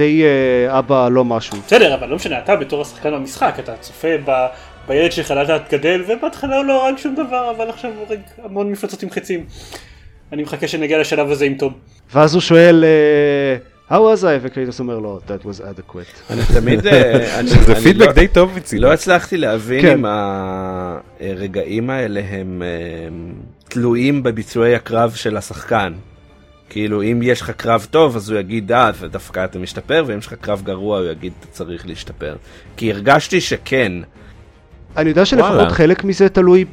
די אה, אבא לא משהו. בסדר, אבל לא משנה, אתה בתור השחקן במשחק, אתה צופה ב... בילד שלך לאט לאט גדל, ובהתחלה הוא לא הרג שום דבר, אבל עכשיו הוא הורג המון מפלצות עם חצים. אני מחכה שנגיע לשלב הזה עם תום. ואז הוא שואל, אה, How was I? וקרייטוס אומר לו, That was adequate. אני תמיד אה, אני- זה פידבק לא- די טוב מצידו. לא הצלחתי להבין כן. אם הרגעים האלה הם תלויים בביצועי הקרב של השחקן. כאילו אם יש לך קרב טוב אז הוא יגיד אה דווקא אתה משתפר ואם יש לך קרב גרוע הוא יגיד אתה צריך להשתפר. כי הרגשתי שכן. אני יודע שלפחות. חלק מזה תלוי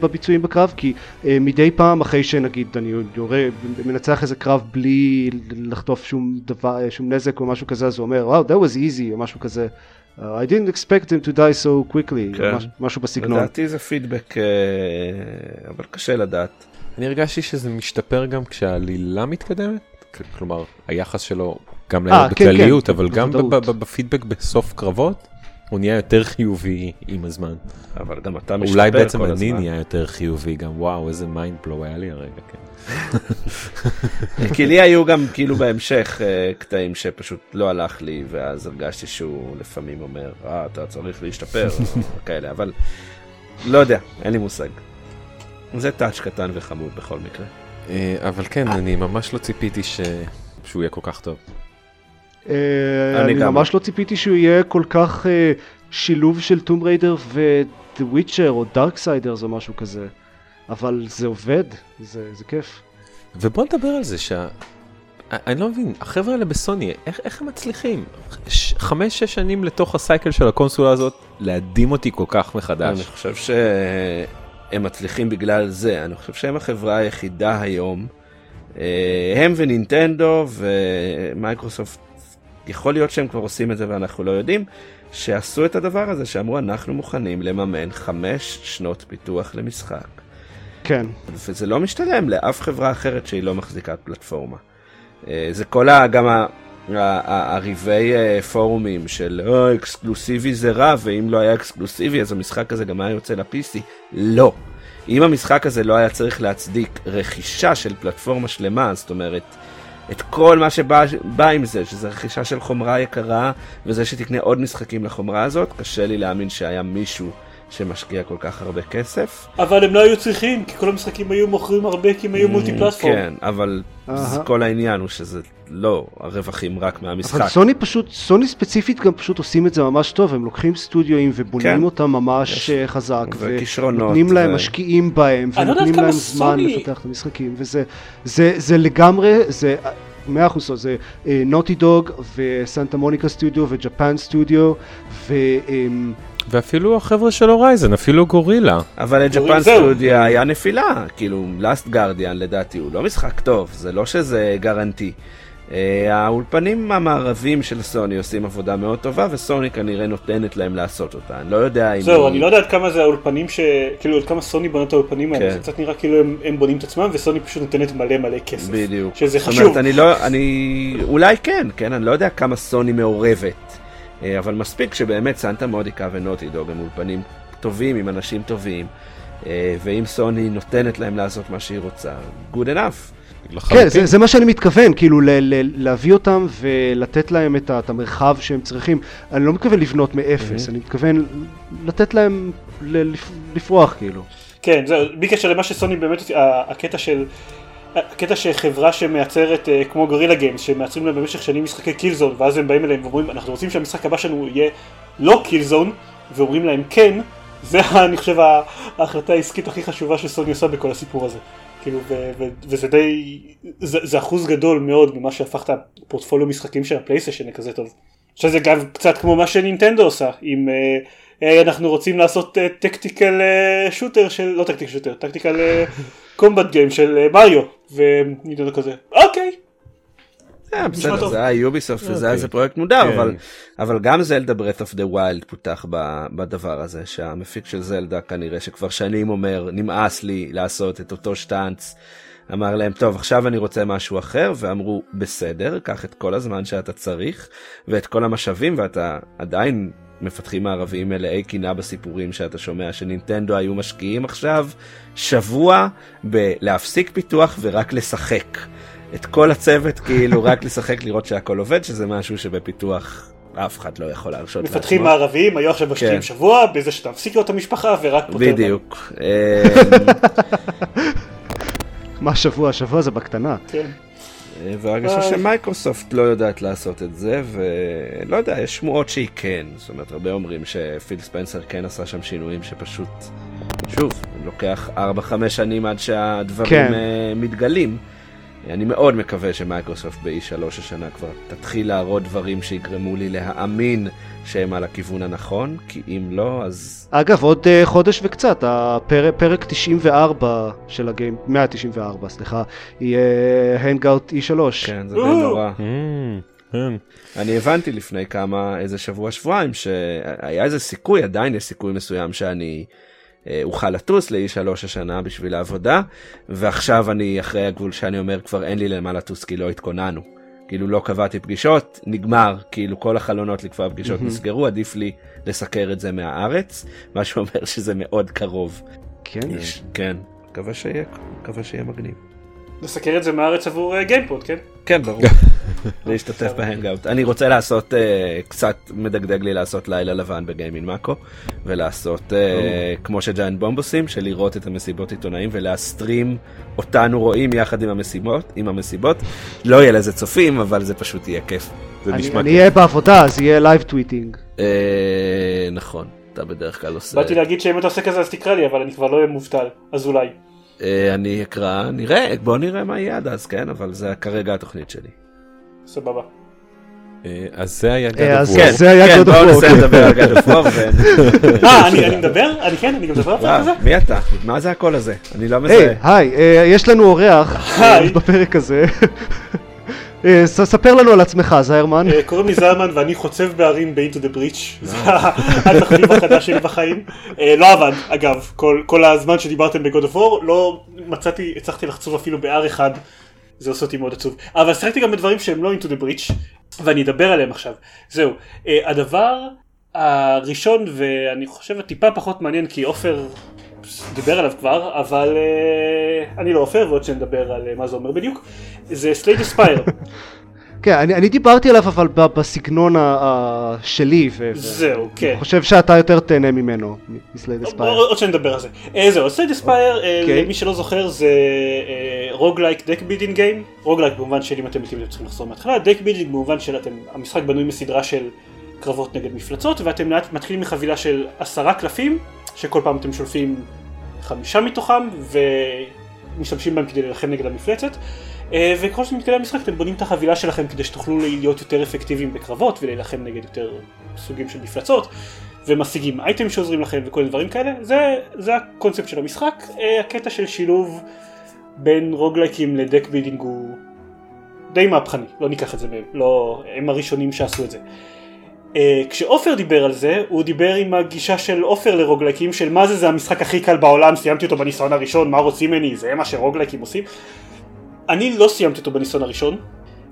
בביצועים בקרב, כי אה, מדי פעם אחרי שנגיד אני יורה, מנצח איזה קרב בלי לחטוף שום דבר, אה, שום נזק או משהו כזה, אז הוא אומר, וואו, that was easy, או משהו כזה. Uh, I didn't expect him to die so quickly, כן. מש, משהו בסגנון. לדעתי זה פידבק, אה, אבל קשה לדעת. אני הרגשתי שזה משתפר גם כשהעלילה מתקדמת, כלומר היחס שלו גם אה, לעלות כן, כן, בכלליות, אבל גם בפידבק בסוף קרבות, הוא נהיה יותר חיובי עם הזמן. אבל גם אתה משתפר אולי בעצם כל אני הזמן. נהיה יותר חיובי גם, וואו איזה mind blow היה לי הרגע, כן. כי לי היו גם כאילו בהמשך אה, קטעים שפשוט לא הלך לי, ואז הרגשתי שהוא לפעמים אומר, אה, אתה צריך להשתפר, כאלה, אבל לא יודע, אין לי מושג. זה טאץ' קטן וחמוד בכל מקרה. אה, אבל כן, אני ממש לא ציפיתי ש- שהוא יהיה כל כך טוב. אה, אני ממש לא ציפיתי שהוא יהיה כל כך אה, שילוב של טום ריידר ו-The Witcher או Darksiders או משהו כזה. אבל זה עובד, זה, זה כיף. ובוא נדבר על זה שה... אני לא מבין, החבר'ה האלה בסוני, איך, איך הם מצליחים? ש- חמש, שש שנים לתוך ה cycle של הקונסולה הזאת, להדהים אותי כל כך מחדש. אני חושב שהם מצליחים בגלל זה, אני חושב שהם החברה היחידה היום, אה, הם ונינטנדו ומייקרוסופט, יכול להיות שהם כבר עושים את זה ואנחנו לא יודעים, שעשו את הדבר הזה, שאמרו אנחנו מוכנים לממן חמש שנות פיתוח למשחק. כן. וזה לא משתלם לאף חברה אחרת שהיא לא מחזיקת פלטפורמה. אה, זה כל ה... גם ה... הריבי אה, פורומים של "אה, אקסקלוסיבי זה רע ואם לא היה אקסקלוסיבי אז המשחק הזה גם היה יוצא ל-PC. לא. אם המשחק הזה לא היה צריך להצדיק רכישה של פלטפורמה שלמה, זאת אומרת, את כל מה שבא בא עם זה, שזה רכישה של חומרה יקרה, וזה שתקנה עוד משחקים לחומרה הזאת, קשה לי להאמין שהיה מישהו שמשקיע כל כך הרבה כסף. אבל הם לא היו צריכים, כי כל המשחקים היו מוכרים הרבה כי הם היו מולטי פלטפורם. כן, אבל. כל העניין הוא שזה לא הרווחים רק מהמשחק. אבל סוני פשוט, סוני ספציפית גם פשוט עושים את זה ממש טוב, הם לוקחים סטודיואים ובונים כן. אותם ממש יש- אה, חזק, וכישרונות, ונותנים להם, ו- משקיעים בהם, לא ונותנים להם זמן סוני- לפתח את המשחקים, וזה זה, זה לגמרי, זה מאה אחוז, זה נוטי דוג וסנטה מוניקה סטודיו וג'פן סטודיו, ואפילו החבר'ה של הורייזן, אפילו גורילה. אבל קוראים- זהו. סטודיה היה נפילה, כאילו לאסט גרדיאן לדעתי הוא לא משחק טוב, זה לא שזה גרנטי. אה, האולפנים המערבים של סוני עושים עבודה מאוד טובה וסוני כנראה נותנת להם לעשות אותה, אני לא יודע אם... זהו, אני לא יודע עד כמה זה האולפנים ש... כאילו עד כמה סוני בונה את האולפנים האלה, כן. זה קצת נראה כאילו הם, בונים את עצמם וסוני פשוט נותנת מלא מלא כסף. בדיוק. שזה זאת חשוב. אומרת, אני לא, אני, אולי כן, כן, אני לא יודע כמה סוני מעורבת, אבל מספיק שבאמת סנטה מודיקה ונוטי דוג הם אולפנים טובים עם אנשים טובים, אה, ואם סוני נותנת להם לעשות מה שהיא רוצה, good enough. כן, זה, זה מה שאני מתכוון, כאילו ל, ל, להביא אותם ולתת להם את, את המרחב שהם צריכים. אני לא מתכוון לבנות מאפס, אני מתכוון לתת להם ל, לפ, לפרוח, כאילו. כן, זהו, בלי קשר למה שסוני באמת, הקטע של... הקטע שחברה שמייצרת אה, כמו גורילה גיימז שמייצרים להם במשך שנים משחקי קילזון ואז הם באים אליהם ואומרים אנחנו רוצים שהמשחק הבא שלנו יהיה לא קילזון ואומרים להם כן זה אני חושב ההחלטה העסקית הכי חשובה שסוני עושה בכל הסיפור הזה. כאילו ו- ו- וזה די זה, זה אחוז גדול מאוד ממה שהפך את הפורטפוליו משחקים של הפלייסטיישן לכזה טוב. שזה גם קצת כמו מה שנינטנדו עושה עם אה, אה, אנחנו רוצים לעשות tactical shooter של לא tactical shooter tactical combat game של אה, מריו ונינטנדו כזה אוקיי אה, בסדר, טוב. זה היה יוביסופט וזה היה אוקיי. איזה פרויקט מוזר, כן. אבל, אבל גם זלדה ברית אוף דה ווילד פותח ב- בדבר הזה, שהמפיק של זלדה כנראה שכבר שנים אומר, נמאס לי לעשות את אותו שטאנץ. אמר להם, טוב, עכשיו אני רוצה משהו אחר, ואמרו, בסדר, קח את כל הזמן שאתה צריך, ואת כל המשאבים, ואתה עדיין מפתחים מערביים מלאי קינה בסיפורים שאתה שומע שנינטנדו היו משקיעים עכשיו שבוע בלהפסיק פיתוח ורק לשחק. את כל הצוות כאילו רק לשחק לראות שהכל עובד שזה משהו שבפיתוח אף אחד לא יכול להרשות מפתחים לעצמו. מערביים היו עכשיו משקיעים כן. שבוע בזה שאתה מפסיק לו את המשפחה ורק פותר. בדיוק. אמ, מה השבוע? השבוע זה בקטנה. כן. והרגשה. שמייקרוסופט לא יודעת לעשות את זה ולא יודע יש שמועות שהיא כן זאת אומרת הרבה אומרים שפיל ספנסר כן עשה שם שינויים שפשוט שוב לוקח 4-5 שנים עד שהדברים כן. אה, מתגלים. אני מאוד מקווה שמייקרוסופט ב-E3 השנה כבר תתחיל להראות דברים שיגרמו לי להאמין שהם על הכיוון הנכון, כי אם לא, אז... אגב, עוד uh, חודש וקצת, הפרק, פרק 94 של הגיים, 194, סליחה, יהיה הנגאוט E3. כן, זה די נורא. Mm, כן. אני הבנתי לפני כמה, איזה שבוע שבועיים, שהיה איזה סיכוי, עדיין יש סיכוי מסוים שאני אה, אוכל לטוס ל-E3 השנה בשביל העבודה, ועכשיו אני אחרי הגבול שאני אומר כבר אין לי למה לטוס כי לא התכוננו. כאילו לא קבעתי פגישות, נגמר, כאילו כל החלונות לקבוע פגישות מהמם. נסגרו, עדיף לי לסקר את זה מהארץ, מה שאומר שזה מאוד קרוב. כן, יש- כן, מקווה שיהיה, מקווה שיהיה מגניב. נסקר את זה מהארץ עבור אה, גיימפוד, כן? כן, ברור. להשתתף ב hangout. אני רוצה לעשות, אה, קצת מדגדג לי לעשות לילה לבן בגיימין מאקו, ולעשות אה, כמו שג'איינט בומב עושים, של לראות את המסיבות עיתונאים ול stream אותנו רואים יחד עם המסיבות, עם המסיבות. לא יהיה לזה צופים, אבל זה פשוט יהיה כיף. זה אני, כיף. אהיה בעבודה, אז יהיה live tweeting. אה, נכון, אתה בדרך כלל עושה... באתי להגיד שאם אתה עושה כזה אז תקרא לי, אבל אני כבר לא אהיה מובטל, אז אולי. אני אקרא, נראה, בוא נראה מה יהיה עד אז, כן? אבל זה כרגע התוכנית שלי. סבבה. אה, אז זה היה אה, God אז of כן. זה היה God of בואו War. נסיים לדבר על God of War. אה, אני אני מדבר? אני כן, אני גם מדבר על הזה? וואו, מי אתה? מה זה הקול הזה? אני לא מזהה. היי, אה, יש לנו אורח אה. בפרק הזה. אה, ספר לנו על עצמך, זיירמן. אה, קוראים לי זלמן ואני חוצב בערים ב-Into the Breach, זה התחביב החדש שלי בחיים. אה, לא עבד, אגב, כל- כל הזמן שדיברתם ב-God of War, לא מצאתי, הצלחתי לחצוב אפילו ב-R אחד, זה עושה אותי מאוד עצוב. אבל שיחקתי גם בדברים שהם לא Into the Breach, ואני אדבר עליהם עכשיו. זהו, אה, הדבר הראשון, ואני חושב הטיפה פחות מעניין, כי עופר דיבר עליו כבר, אבל אה, אני לא עופר, ועוד שנדבר על אה, מה זה אומר בדיוק, זה סלייד אספייר. כן, אני אני דיברתי עליו אבל בסגנון ה- ה- שלי. ו- זהו, כן. אני חושב שאתה יותר תהנה ממנו, מסליי דה ספייר. עוד עוד שנדבר על זה. אה, זהו, סליי דה ספייר, אוקיי. למי שלא זוכר זה roguelike deck building game. roguelike במובן של אם אתם מתים אתם צריכים לחזור מההתחלה, deck building במובן של אתם, המשחק בנוי מסדרה של קרבות נגד מפלצות, ואתם לאט מתחילים מחבילה של עשרה קלפים, שכל פעם אתם שולפים חמישה מתוכם, ומשתמשים בהם כדי להילחם נגד המפלצת. אה, וככל שמתקדם המשחק אתם בונים את החבילה שלכם כדי שתוכלו להיות יותר אפקטיביים בקרבות ולהילחם נגד יותר סוגים של מפלצות ומשיגים אייטם שעוזרים לכם וכל דברים כאלה. זה, זה הקונספט של המשחק. אה, הקטע של שילוב בין roguelike-ים ל deck building הוא די מהפכני לא ניקח את זה מהם לא הם הראשונים שעשו את זה. אה, כשעופר דיבר על זה הוא דיבר עם הגישה של עופר ל roguelike-ים של מה זה זה המשחק הכי קל בעולם סיימתי אותו בניסיון הראשון מה רוצים ממני זה מה ש roguelike-ים עושים אני לא סיימתי אותו בניסיון הראשון,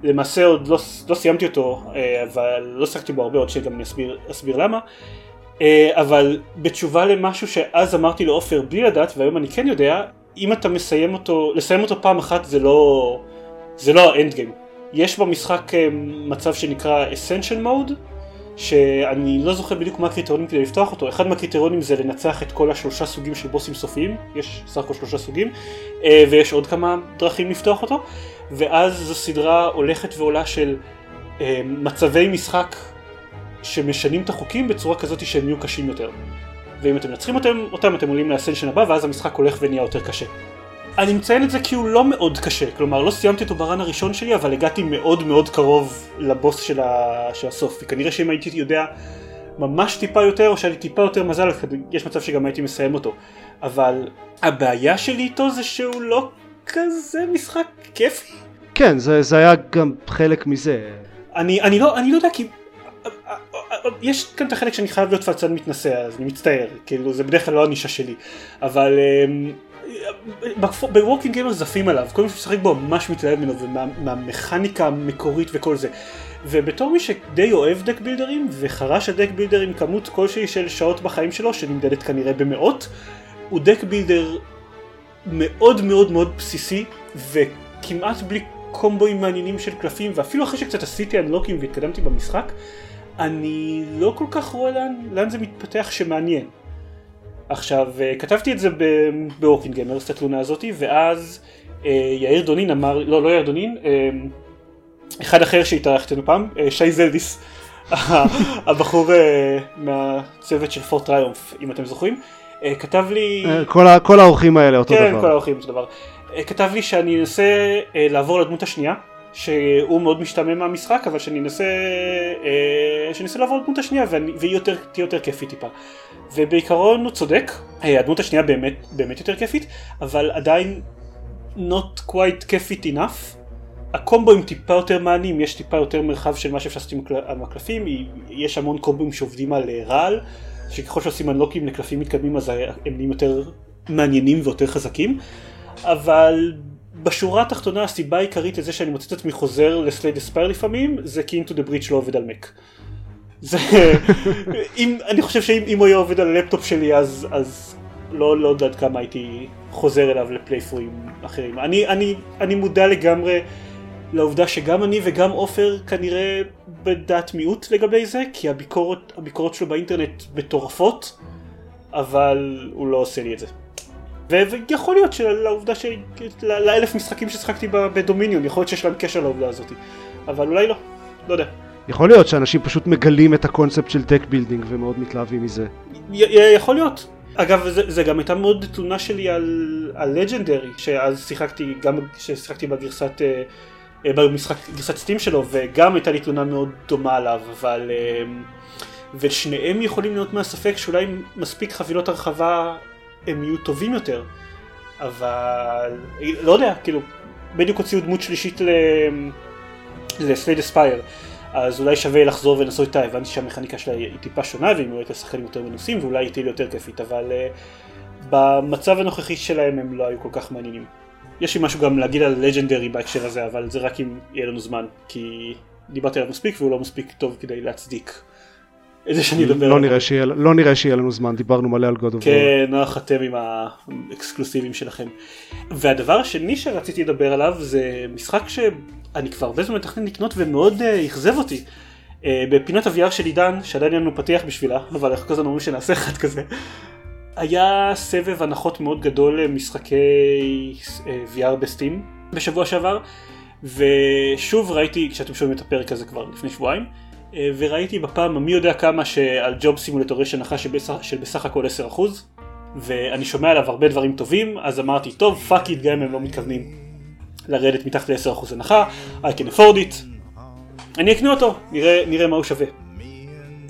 למעשה עוד לא, לא סיימתי אותו, אה, אבל לא שיחקתי בו הרבה, עוד שגם אני אסביר, אסביר למה. אה, אבל בתשובה למשהו שאז אמרתי לעופר בלי לדעת, והיום אני כן יודע, אם אתה מסיים אותו, לסיים אותו פעם אחת זה לא, זה לא האנד גיים. יש במשחק אה, מצב שנקרא Essential Mode, שאני לא זוכר בדיוק מה הקריטריונים כדי לפתוח אותו, אחד מהקריטריונים זה לנצח את כל השלושה סוגים של בוסים סופיים, יש סך הכל שלושה סוגים, אה, ויש עוד כמה דרכים לפתוח אותו, ואז זו סדרה הולכת ועולה של אה, מצבי משחק שמשנים את החוקים בצורה כזאת שהם יהיו קשים יותר. ואם אתם מנצחים אותם, אותם אתם עולים לאסנשן הבא, ואז המשחק הולך ונהיה יותר קשה. אני מציין את זה כי הוא לא מאוד קשה, כלומר לא סיימתי אותו ברן הראשון שלי, אבל הגעתי מאוד מאוד קרוב לבוס של, ה... של הסוף, וכנראה שאם הייתי יודע ממש טיפה יותר, או שהיה לי טיפה יותר מזל, יש מצב שגם הייתי מסיים אותו. אבל הבעיה שלי איתו זה שהוא לא כזה משחק כיפי. כן, זה זה היה גם חלק מזה. אני, אני, לא, אני לא יודע כי... יש כאן את החלק שאני חייב להיות פלצן מתנשא אז אני מצטער כאילו זה בדרך כלל לא הנישה שלי אבל בוורקינג גיימרס עפים עליו כל מי שמשחק בו ממש מתלהב ממנו ומהמכניקה המקורית וכל זה ובתור מי שדי אוהב deck builder ים וחרש ה deck builder עם כמות כלשהי של שעות בחיים שלו שנמדדת כנראה במאות הוא deck builder מאוד מאוד מאוד בסיסי וכמעט בלי קומבואים מעניינים של קלפים ואפילו אחרי שקצת עשיתי unlock ים והתקדמתי במשחק אני לא כל כך רואה לאן, לאן זה מתפתח שמעניין. עכשיו כתבתי את זה בוורקינג גיימרס את התלונה הזאתי ואז אה, יאיר דונין אמר, לא לא יאיר דונין, אה, אחד אחר שהתארחת לנו פעם, אה, שי זלדיס, הבחור אה, מהצוות של פורט טריומף אם אתם זוכרים, אה, כתב לי, אה, כל האורחים האלה אותו כן דבר. כל האורחים אותו דבר, אה, כתב לי שאני אנסה אה, לעבור לדמות השנייה, שהוא מאוד משתמם מהמשחק, אבל שאני אנסה, אה, שאני אנסה לעבור לדמות השנייה והיא יותר, תהיה יותר כיפית טיפה. ובעיקרון הוא צודק, אה, הדמות השנייה באמת, באמת יותר כיפית, אבל עדיין not quite כיפית enough. הקומבואים טיפה יותר מעניינים, יש טיפה יותר מרחב של מה שאפשר לעשות עם הקלפים, יש המון קומבואים שעובדים על אה, רעל, שככל שעושים unlock ים לקלפים מתקדמים אז הם נהיים יותר מעניינים ויותר חזקים, אבל בשורה התחתונה הסיבה העיקרית לזה שאני מוצא את עצמי חוזר ל Slay the Spire לפעמים, זה כי Into the Breach לא עובד על מק. זה, אם, אני חושב שאם אם הוא היה עובד על הלפטופ שלי אז, אז לא, לא יודע עד כמה הייתי חוזר אליו ל playthrough ים אחרים. אני, אני, אני מודע לגמרי לעובדה שגם אני וגם עופר כנראה בדעת מיעוט לגבי זה, כי הביקורת, הביקורות שלו באינטרנט מטורפות, אבל הוא לא עושה לי את זה. ויכול להיות שלעובדה ש... לאלף משחקים ששחקתי בדומיניון, יכול להיות שיש להם קשר לעובדה הזאת, אבל אולי לא, לא יודע. יכול להיות שאנשים פשוט מגלים את הקונספט של deck building ומאוד מתלהבים מזה. י- י- יכול להיות. אגב, זה, זה גם הייתה מאוד תלונה שלי על, על Legendary, שאז ששיחקתי, גם כששיחקתי בגרסת, אה, אה, במשחק, גרסת סטים שלו, וגם הייתה לי תלונה מאוד דומה עליו, אבל... אה, ושניהם יכולים להיות מהספק שאולי מספיק חבילות הרחבה הם יהיו טובים יותר, אבל לא יודע, כאילו, בדיוק הוציאו דמות שלישית ל... לסלייד אספייר. אז אולי שווה לחזור ולנסות איתה, הבנתי שהמכניקה שלה היא טיפה שונה והיא אולי לשחקנים יותר מנוסים ואולי היא תהיה יותר כיפית, אבל uh, במצב הנוכחי שלהם הם לא היו כל כך מעניינים. יש לי משהו גם להגיד על לג'נדרי בהקשר הזה, אבל זה רק אם יהיה לנו זמן, כי דיברתי עליו מספיק והוא לא מספיק טוב כדי להצדיק את זה שאני אדבר לא עליו. נראה שיהיה- לא נראה שיהיה לנו זמן, דיברנו מלא על God of War. כן, נוח אתם עם האקסקלוסיבים שלכם. והדבר השני שרציתי לדבר עליו זה משחק שאני כבר הרבה זמן מתכנן לקנות ומאוד אה, אכזב אותי. אה, בפינת ה-VR של עידן, שעדיין אין לנו פתיח בשבילה, אבל אנחנו כל הזמן אומרים שנעשה אחד כזה, היה סבב הנחות מאוד גדול למשחקי אה, VR בסטים בשבוע שעבר, ושוב ראיתי, כשאתם שומעים את הפרק הזה כבר לפני שבועיים, אה, וראיתי בפעם המי יודע כמה שעל Job Simulator יש הנחה של בסך הכל 10%, ואני שומע עליו הרבה דברים טובים, אז אמרתי, טוב, fuck it, גם אם הם לא מתכוונים לרדת מתחת ל-10% הנחה, I can afford it, אני אקנה אותו, נראה, נראה מה הוא שווה.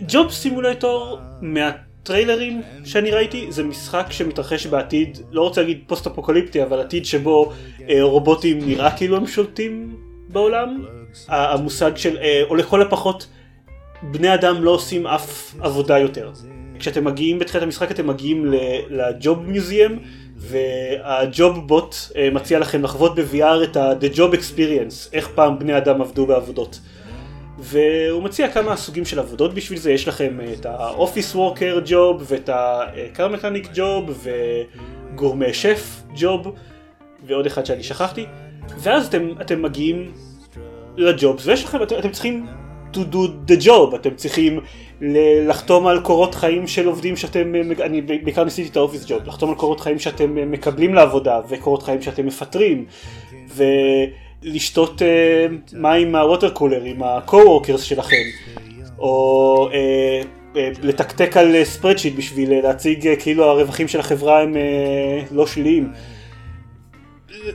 ג'וב סימולטור מהטריילרים שאני ראיתי זה משחק שמתרחש בעתיד, לא רוצה להגיד פוסט אפוקליפטי, אבל עתיד שבו אה, רובוטים נראה כאילו הם שולטים בעולם. המושג של, אה, או לכל הפחות, בני אדם לא עושים אף עבודה יותר. כשאתם מגיעים בתחילת המשחק אתם מגיעים לג'וב מיוזיאם והג'וב בוט אה, מציע לכם לחוות ב-VR את ה-The Job Experience, איך פעם בני אדם עבדו בעבודות. והוא מציע כמה סוגים של עבודות בשביל זה, יש לכם אה, את ה-Office Worker Job ואת ה-Car Mechanic Job וגורמי שף Job ועוד אחד שאני שכחתי ואז אתם, אתם מגיעים לג'ובס ויש לכם, אתם, אתם צריכים to do the job, אתם צריכים לחתום על קורות חיים של עובדים שאתם, אני בעיקר ניסיתי את האופיס ג'וב, לחתום על קורות חיים שאתם מקבלים לעבודה וקורות חיים שאתם מפטרים ולשתות אה, מים מהווטר קולר עם ה-co-workers שלכם או אה, אה, לתקתק על ספרדשיט בשביל להציג כאילו הרווחים של החברה הם לא שליליים.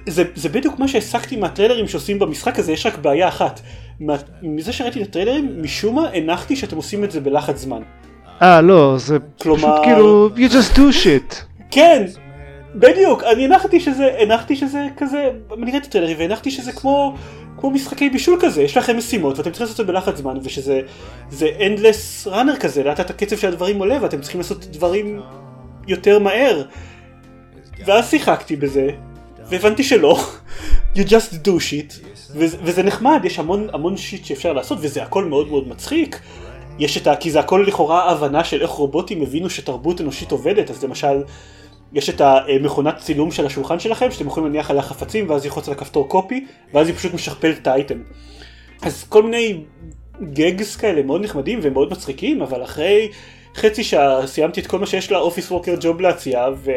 זה, זה בדיוק מה שהסקתי מהטריילרים שעושים במשחק הזה, יש רק בעיה אחת. מה, מזה שראיתי את הטריילרים, משום מה הנחתי שאתם עושים את זה בלחץ זמן. אה, לא, זה כלומר- פשוט כאילו, you just do shit. כן, בדיוק, אני הנחתי שזה, הנחתי שזה כזה, אני ראיתי טריילרים והנחתי שזה כמו, כמו משחקי בישול כזה, יש לכם משימות ואתם צריכים לעשות את זה בלחץ זמן ושזה זה endless runner כזה, לאט לאט הקצב של הדברים עולה ואתם צריכים לעשות דברים יותר מהר. ואז שיחקתי בזה, והבנתי שלא, you just do shit, וזה, נחמד, יש המון המון שיט שאפשר לעשות וזה הכל מאוד מאוד מצחיק. יש את ה... כי זה הכל לכאורה הבנה של איך רובוטים הבינו שתרבות אנושית עובדת, אז למשל, יש את המכונת צילום של השולחן שלכם, שאתם יכולים להניח עליה חפצים, ואז ללחוץ על הכפתור קופי, ואז היא פשוט משכפלת את האייטם. אז כל מיני גגס כאלה מאוד נחמדים ומאוד מצחיקים, אבל אחרי חצי שעה סיימתי את כל מה שיש לאופיס ווקר ג'וב להציע, ו...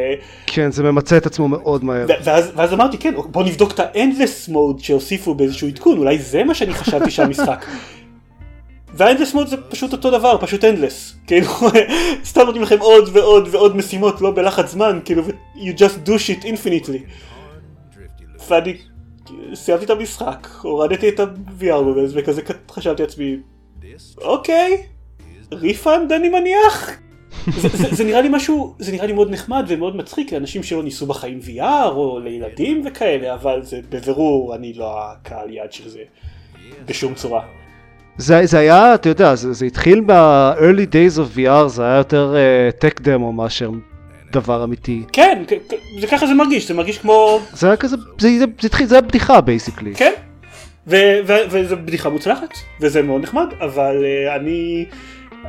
כן, זה ממצה את עצמו מאוד מהר. ואז, ואז אמרתי כן בוא נבדוק את ה-endless mode שהוסיפו באיזשהו עדכון אולי זה מה שאני חשבתי שהמשחק. וה-endless mode זה פשוט אותו דבר פשוט endless כאילו סתם נותנים לכם עוד ועוד ועוד משימות לא בלחץ זמן כאילו you just do shit infinitely. ואני סיימתי את המשחק, הורדתי את ה-VR וכזה חשבתי לעצמי, אוקיי, ריפאנד אני מניח? זה, זה, זה נראה לי משהו, זה נראה לי מאוד נחמד ומאוד מצחיק לאנשים שלא ניסו בחיים VR או לילדים וכאלה, אבל זה בבירור אני לא הקהל יעד של זה בשום צורה. זה, זה היה, אתה יודע, זה, זה התחיל ב-early days of VR, זה היה יותר uh, tech demo מאשר דבר אמיתי. כן, זה ככה זה מרגיש, זה מרגיש כמו... זה היה כזה, זה, זה, זה התחיל, זה היה בדיחה basically. כן, וזו בדיחה מוצלחת, וזה מאוד נחמד, אבל uh, אני...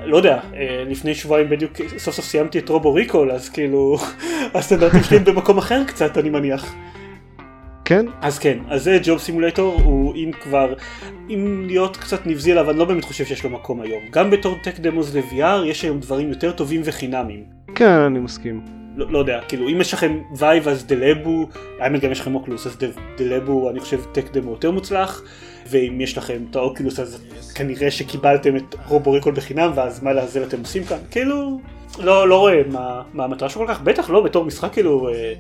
לא יודע, אה, לפני שבועיים בדיוק סוף סוף סיימתי את Robo Recall, אז כאילו הסטנדרטים שלי הם במקום אחר קצת, אני מניח. כן? אז כן, אז זה Job Simulator, הוא אם כבר, אם להיות קצת נבזי עליו, אני לא באמת חושב שיש לו מקום היום. גם בתור tech demos ל-VR, יש היום דברים יותר טובים וחינמים. כן, אני מסכים. לא, לא יודע, כאילו אם יש לכם Vive אז The Lab ו, האמת גם יש לכם Oculus אז The Lab אני חושב tech demo יותר מוצלח, ואם יש לכם את ה Oculus אז כנראה שקיבלתם את Robo Recall בחינם ואז מה לעזאזל אתם עושים כאן, כאילו לא, לא רואה מה, מה המטרה שלו כל כך, בטח לא בתור משחק כאילו אה,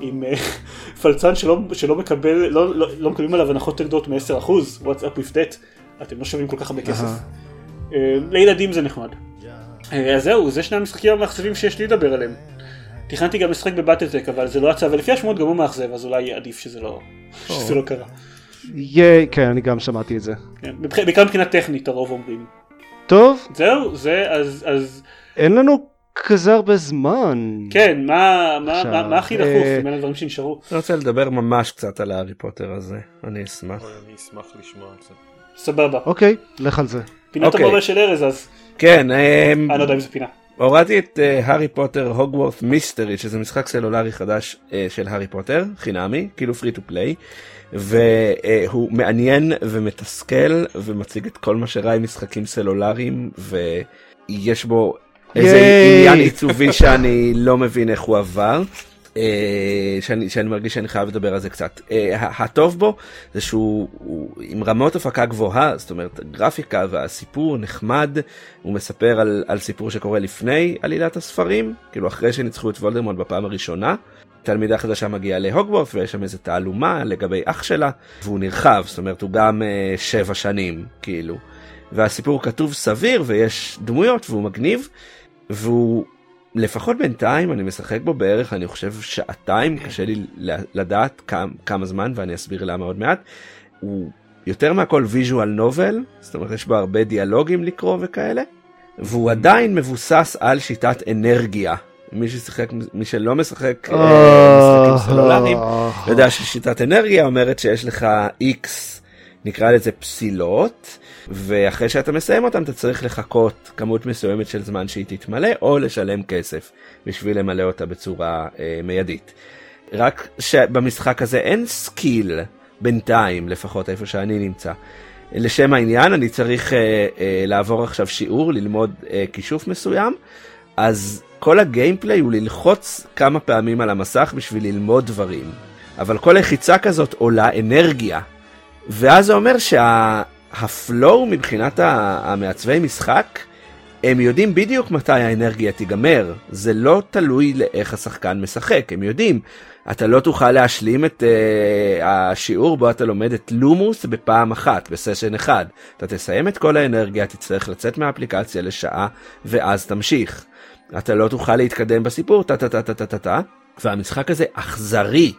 עם אה, פלצן שלא, שלא מקבל, לא, לא, לא מקבלים עליו הנחות תגדות מ-10%, what's up with that, אתם לא שווים כל כך הרבה כסף. אה, לילדים זה נחמד. אז זהו, זה שני המשחקים המאכזבים שיש לי לדבר עליהם. תכננתי גם לשחק בבטלטק אבל זה לא יצא ולפי השמועות גם הוא מאכזב אז אולי עדיף שזה לא, שזה לא קרה. יהיה, כן אני גם שמעתי את זה. כן, בעיקר מבחינה טכנית הרוב אומרים. טוב. זהו זה אז אז. אין לנו כזה הרבה זמן. כן מה מה מה, מה הכי דחוף אה, בין הדברים שנשארו. אני רוצה לדבר ממש קצת על הארי פוטר הזה אני אשמח. אני אשמח לשמוע על זה. סבבה. אוקיי לך על זה. פינת אוקיי. המורה של ארז אז. כן. אמ, אני לא יודע אם זה פינה. הורדתי את הארי פוטר Hogwarts Mystery שזה משחק סלולרי חדש uh, של הארי פוטר חינמי כאילו free to play והוא מעניין ומתסכל ומציג את כל מה שרע עם משחקים סלולריים ויש בו איזה עניין עיצובי שאני לא מבין איך הוא עבר. אה, שאני, שאני מרגיש שאני חייב לדבר על זה קצת. אה, הטוב בו זה שהוא עם רמות הפקה גבוהה, זאת אומרת גרפיקה והסיפור נחמד, הוא מספר על, על סיפור שקורה לפני עלילת הספרים, כאילו אחרי שניצחו את וולדמונט בפעם הראשונה. תלמידה חדשה מגיעה להוגוורט ויש שם איזה תעלומה לגבי אח שלה והוא נרחב זאת אומרת הוא גם uh, שבע שנים כאילו והסיפור כתוב סביר ויש דמויות והוא מגניב והוא לפחות בינתיים אני משחק בו בערך אני חושב שעתיים קשה לי לדעת כמה, כמה זמן ואני אסביר למה עוד מעט. הוא יותר מהכל ויז'ואל נובל זאת אומרת יש בו הרבה דיאלוגים לקרוא וכאלה והוא עדיין מבוסס על שיטת אנרגיה. מי ששיחק מי שלא משחק אה, משחקים סלולריים יודע ששיטת אנרגיה אומרת שיש לך איקס נקרא לזה פסילות ואחרי שאתה מסיים אותם אתה צריך לחכות כמות מסוימת של זמן שהיא תתמלא או לשלם כסף בשביל למלא אותה בצורה אה, מיידית. רק שבמשחק הזה אין skill בינתיים לפחות איפה שאני נמצא. לשם העניין אני צריך אה, אה, לעבור עכשיו שיעור ללמוד אה, כישוף מסוים אז כל ה gameplay הוא ללחוץ כמה פעמים על המסך בשביל ללמוד דברים אבל כל לחיצה כזאת עולה אנרגיה ואז זה אומר שה... הפלואו מבחינת המעצבי משחק, הם יודעים בדיוק מתי האנרגיה תיגמר, זה לא תלוי לאיך השחקן משחק, הם יודעים. אתה לא תוכל להשלים את uh, השיעור בו אתה לומד את לומוס בפעם אחת, בסשן אחד. אתה תסיים את כל האנרגיה, תצטרך לצאת מהאפליקציה לשעה, ואז תמשיך. אתה לא תוכל להתקדם בסיפור, טה טה טה טה טה טה, והמשחק הזה אכזרי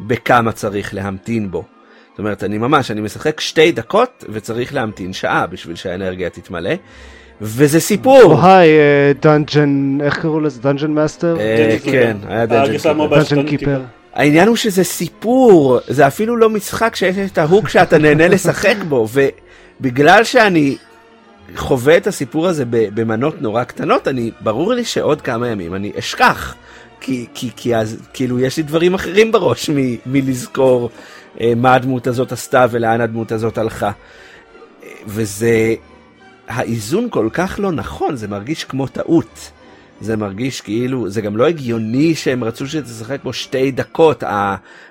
בכמה צריך להמתין בו. זאת אומרת, אני ממש, אני משחק שתי דקות וצריך להמתין שעה בשביל שהאנרגיה תתמלא. וזה סיפור. היי, Dungeon, איך קראו לזה? Dungeon Master? כן, היה Dungeon Keeper. העניין הוא שזה סיפור, זה אפילו לא משחק שיש את ה hook שאתה נהנה לשחק בו, ובגלל שאני חווה את הסיפור הזה במנות נורא קטנות, אני, ברור לי שעוד כמה ימים אני אשכח. כי, כי, כי אז כאילו יש לי דברים אחרים בראש מ, מלזכור אה, מה הדמות הזאת עשתה ולאן הדמות הזאת הלכה. וזה, האיזון כל כך לא נכון, זה מרגיש כמו טעות. זה מרגיש כאילו, זה גם לא הגיוני שהם רצו שתשחק בו שתי דקות,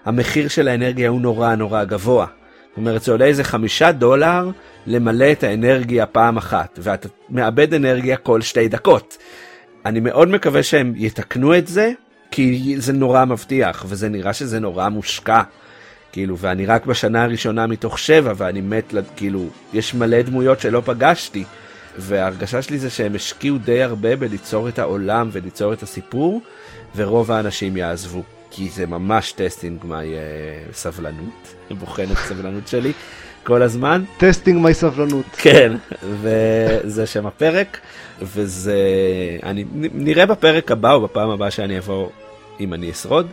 המחיר של האנרגיה הוא נורא נורא גבוה. זאת אומרת, זה עולה איזה חמישה דולר למלא את האנרגיה פעם אחת, ואתה מאבד אנרגיה כל שתי דקות. אני מאוד מקווה שהם יתקנו את זה, כי זה נורא מבטיח, וזה נראה שזה נורא מושקע. כאילו, ואני רק בשנה הראשונה מתוך שבע, ואני מת, כאילו, יש מלא דמויות שלא פגשתי, וההרגשה שלי זה שהם השקיעו די הרבה בליצור את העולם וליצור את הסיפור, ורוב האנשים יעזבו. כי זה ממש testing my uh, סבלנות, בוחן את הסבלנות שלי כל הזמן. testing my סבלנות. כן, וזה שם הפרק, וזה... אני נראה בפרק הבא או בפעם הבאה שאני אבוא, אם אני אשרוד.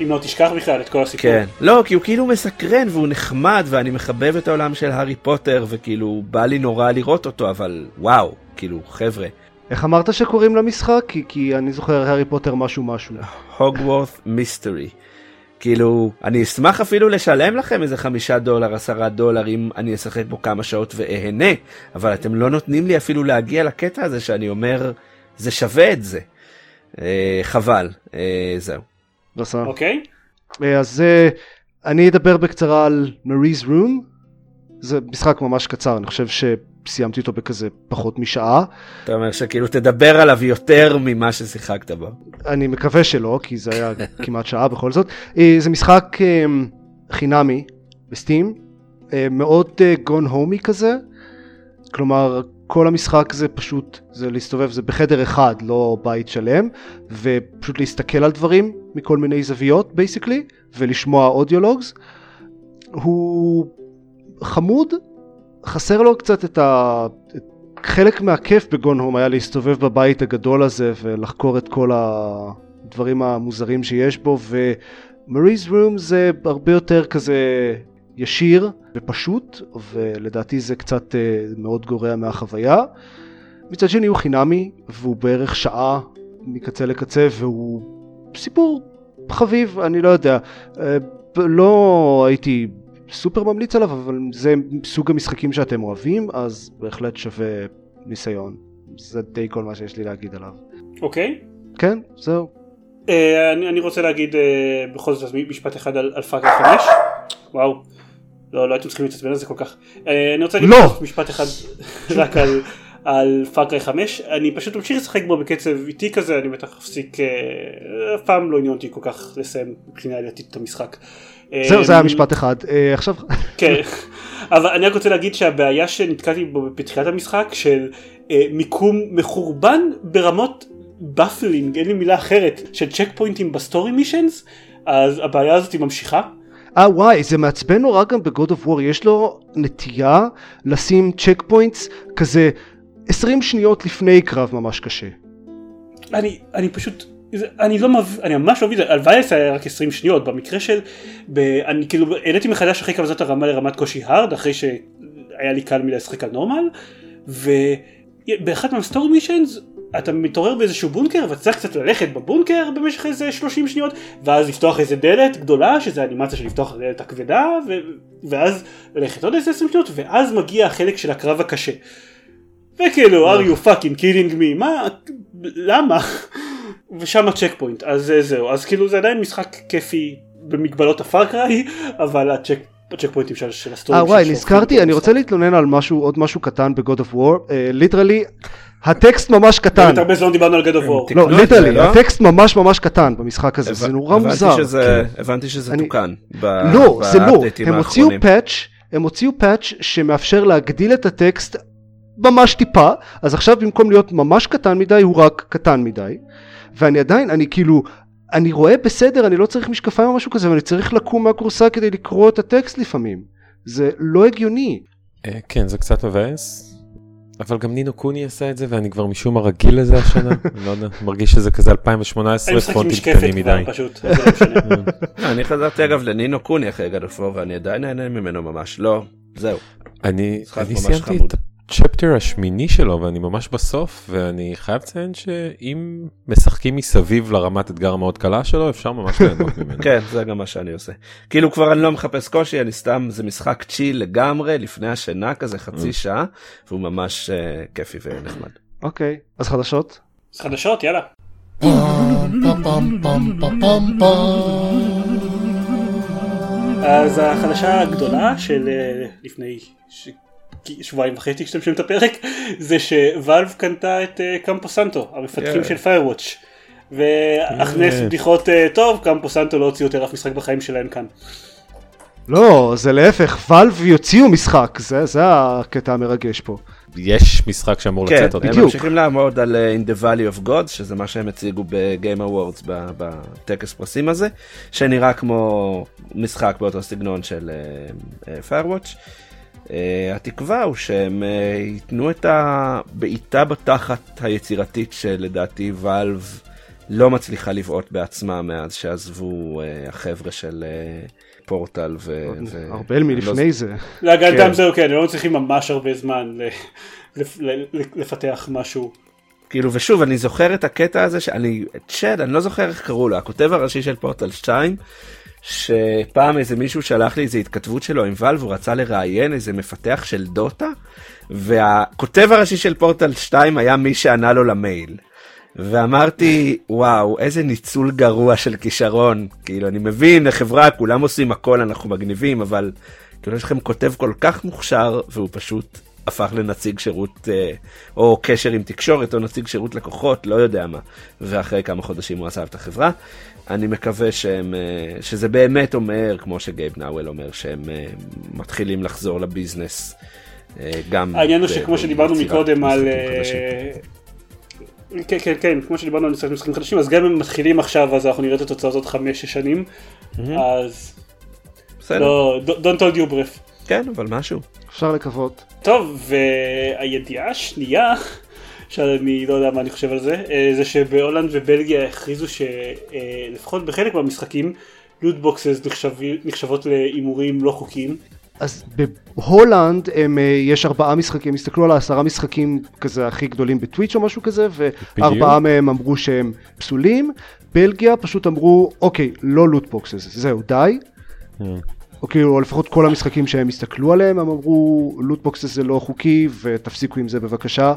אם לא תשכח בכלל את כל הסיפור. כן, לא, כי הוא כאילו מסקרן והוא נחמד ואני מחבב את העולם של הארי פוטר וכאילו בא לי נורא לראות אותו, אבל וואו, כאילו חבר'ה. איך אמרת שקוראים למשחק? כי, כי אני זוכר הארי פוטר משהו משהו. הוגוורת' מיסטרי. כאילו, אני אשמח אפילו לשלם לכם איזה חמישה דולר, עשרה דולר, אם אני אשחק בו כמה שעות ואהנה, אבל אתם לא נותנים לי אפילו להגיע לקטע הזה שאני אומר, זה שווה את זה. אה, חבל, אה, זהו. אוקיי. אה, אז אה, אני אדבר בקצרה על מריז רום. זה משחק ממש קצר, אני חושב שסיימתי אותו בכזה פחות משעה. אתה אומר שכאילו תדבר עליו יותר ממה ששיחקת בו. אני מקווה שלא, כי זה היה כמעט שעה בכל זאת. אה, זה משחק חינמי בסטים, מאוד Gone Home י כזה. כלומר, כל המשחק זה פשוט, זה להסתובב, זה בחדר אחד, לא בית שלם, ופשוט להסתכל על דברים מכל מיני זוויות basically, ולשמוע audio logs. הוא חמוד, חסר לו קצת את ה... את... חלק מהכיף ב Gone Home היה להסתובב בבית הגדול הזה ולחקור את כל הדברים המוזרים שיש בו, ומריז רום זה הרבה יותר כזה ישיר ופשוט, ולדעתי זה קצת אה, מאוד גורע מהחוויה. מצד שני הוא חינמי, והוא בערך שעה מקצה לקצה, והוא סיפור חביב, אני לא יודע. אה, לא הייתי סופר ממליץ עליו, אבל זה סוג המשחקים שאתם אוהבים, אז בהחלט שווה ניסיון. זה די כל מה שיש לי להגיד עליו. אוקיי. אוקיי. כן, זהו. Uh, אני, אני רוצה להגיד uh, בכל זאת משפט אחד על, על Far Cry 5. וואו. לא, לא הייתם צריכים להתעצבן על זה כל כך. אה, אני רוצה להגיד לא! משפט אחד רק על, על Far Cry 5, אני פשוט ממשיך לשחק בו בקצב איטי כזה, אני בטח אפסיק, אה, אף פעם לא עניין אותי כל כך לסיים מבחינה עלילתית את המשחק. זהו, זה היה משפט אחד. אה, עכשיו... כן, אבל אני רק רוצה להגיד שהבעיה שנתקלתי בו בתחילת המשחק של מיקום מחורבן ברמות baffling, אין לי מילה אחרת, של checkpointים ב story missions, אז הבעיה הזאת היא ממשיכה. אה וואי, זה מעצבן נורא גם ב God of War, יש לו נטייה לשים checkpoints כזה 20 שניות לפני קרב ממש קשה. אני, אני פשוט, אני לא מב... אני ממש לא מבין, הלוואי זה היה רק 20 שניות, במקרה של, ב... אני כאילו העליתי מחדש אחרי כמה זמן את הרמה לרמת קושי hard, אחרי שהיה לי קל מדי לשחק על normal, ובאחד מה story missions אתה מתעורר באיזשהו בונקר ואתה צריך קצת ללכת בבונקר במשך איזה 30 שניות ואז לפתוח איזה דלת גדולה שזה אנימציה של לפתוח דלת הכבדה ו... ואז ללכת עוד איזה 20 שניות ואז מגיע החלק של הקרב הקשה. וכאילו are you fucking kidding me מה למה ושם ה checkpoint אז זהו אז כאילו זה עדיין משחק כיפי במגבלות ה Far Cry אבל הצ'ק ה checkpointים של, של ה storyים. אה וואי נזכרתי אני רוצה להתלונן על משהו עוד משהו קטן ב God of War literally הטקסט ממש קטן. באמת הרבה זמן דיברנו על God of War. לא, literally, לא? הטקסט ממש ממש קטן במשחק הזה, זה נורא מוזר. הבנתי שזה תוקן. לא, זה לא, הם הוציאו patch, הם הוציאו patch שמאפשר להגדיל את הטקסט ממש טיפה, אז עכשיו במקום להיות ממש קטן מדי, הוא רק קטן מדי. ואני עדיין, אני כאילו, אני רואה בסדר, אני לא צריך משקפיים או משהו כזה, ואני צריך לקום מהכורסה כדי לקרוא את הטקסט לפעמים. זה לא הגיוני. אה, כן, זה קצת מבאס. אבל גם נינו קוני עשה את זה ואני כבר משום מה רגיל לזה השנה, לא יודע, מרגיש שזה כזה 2018 פונטים קטנים מדי. לא אני חזרתי אגב לנינו קוני אחרי גדופו ואני עדיין נהנה ממנו ממש, לא, זהו. אני סיימתי את הצ'פטר השמיני שלו ואני ממש בסוף ואני חייב לציין שאם משחקים מסביב לרמת אתגר המאוד קלה שלו אפשר ממש ליהנות ממנו. כן זה גם מה שאני עושה. כאילו כבר אני לא מחפש קושי אני סתם זה משחק צ'יל לגמרי לפני השינה כזה חצי mm. שעה והוא ממש uh, כיפי ונחמד. אוקיי אז חדשות? אז חדשות יאללה. אז החדשה הגדולה של אה, לפני שבועיים וחצי כשאתם שומעים את הפרק זה שוואלב קנתה את אה, קמפו סנטו המפתחים של פיירוואץ' והכנס בדיחות אה, טוב Campo Santo לא הוציא יותר אף משחק בחיים שלהם כאן. לא, זה להפך, Valve יוציאו משחק, זה, זה הקטע המרגש פה. יש משחק שאמור כן, לצאת עוד. הם בדיוק. ממשיכים לעמוד על אה, In the Valley of Gods, שזה מה שהם הציגו ב Game Awards בטקס פרסים הזה, שנראה כמו משחק באותו סגנון של Firewatch. Uh, התקווה הוא שהם uh, ייתנו את הבעיטה בתחת היצירתית שלדעתי Valve לא מצליחה לבעוט בעצמה מאז שעזבו uh, החבר'ה של uh, פורטל ו... ו- ארבל מלפני זה. להגנתם כן. זהו כן, הם לא צריכים ממש הרבה זמן ל- לפ- ל- לפתח משהו. כאילו ושוב אני זוכר את הקטע הזה שאני צ'אד אני לא זוכר איך קראו לו הכותב הראשי של פורטל 2 שפעם איזה מישהו שלח לי איזה התכתבות שלו עם ואלב הוא רצה לראיין איזה מפתח של דוטה והכותב הראשי של פורטל 2 היה מי שענה לו למייל. ואמרתי וואו איזה ניצול גרוע של כישרון כאילו אני מבין לחברה כולם עושים הכל אנחנו מגניבים אבל כאילו יש לכם כותב כל כך מוכשר והוא פשוט הפך לנציג שירות אה, או קשר עם תקשורת או נציג שירות לקוחות לא יודע מה ואחרי כמה חודשים הוא עזב את החברה. אני מקווה שהם אה, שזה באמת אומר כמו שגייב נאוול אומר שהם אה, מתחילים לחזור לביזנס. אה, גם העניין הוא שכמו שדיברנו מקודם על... כן, כן, כן, כמו שדיברנו על משחקים משחקים חדשים, אז גם אם הם מתחילים עכשיו, אז אנחנו נראה את התוצאות עוד חמש-שש שנים, אז בסדר. לא, don't hold you breath. כן אבל משהו. אפשר לקוות. טוב, והידיעה השנייה, שאני לא יודע מה אני חושב על זה, אה, זה שבהולנד ובלגיה הכריזו שלפחות בחלק מהמשחקים, לוטבוקסס נחשבות להימורים לא חוקיים. אז בהולנד הם, אה, יש ארבעה משחקים, הסתכלו על העשרה משחקים כזה הכי גדולים ב Twitch או משהו כזה, וארבעה מהם אמרו שהם פסולים. בלגיה פשוט אמרו, אוקיי, לא loot boxes, זהו, די. או כאילו, לפחות כל המשחקים שהם הסתכלו עליהם, הם אמרו, loot boxes זה לא חוקי, ותפסיקו עם זה בבקשה.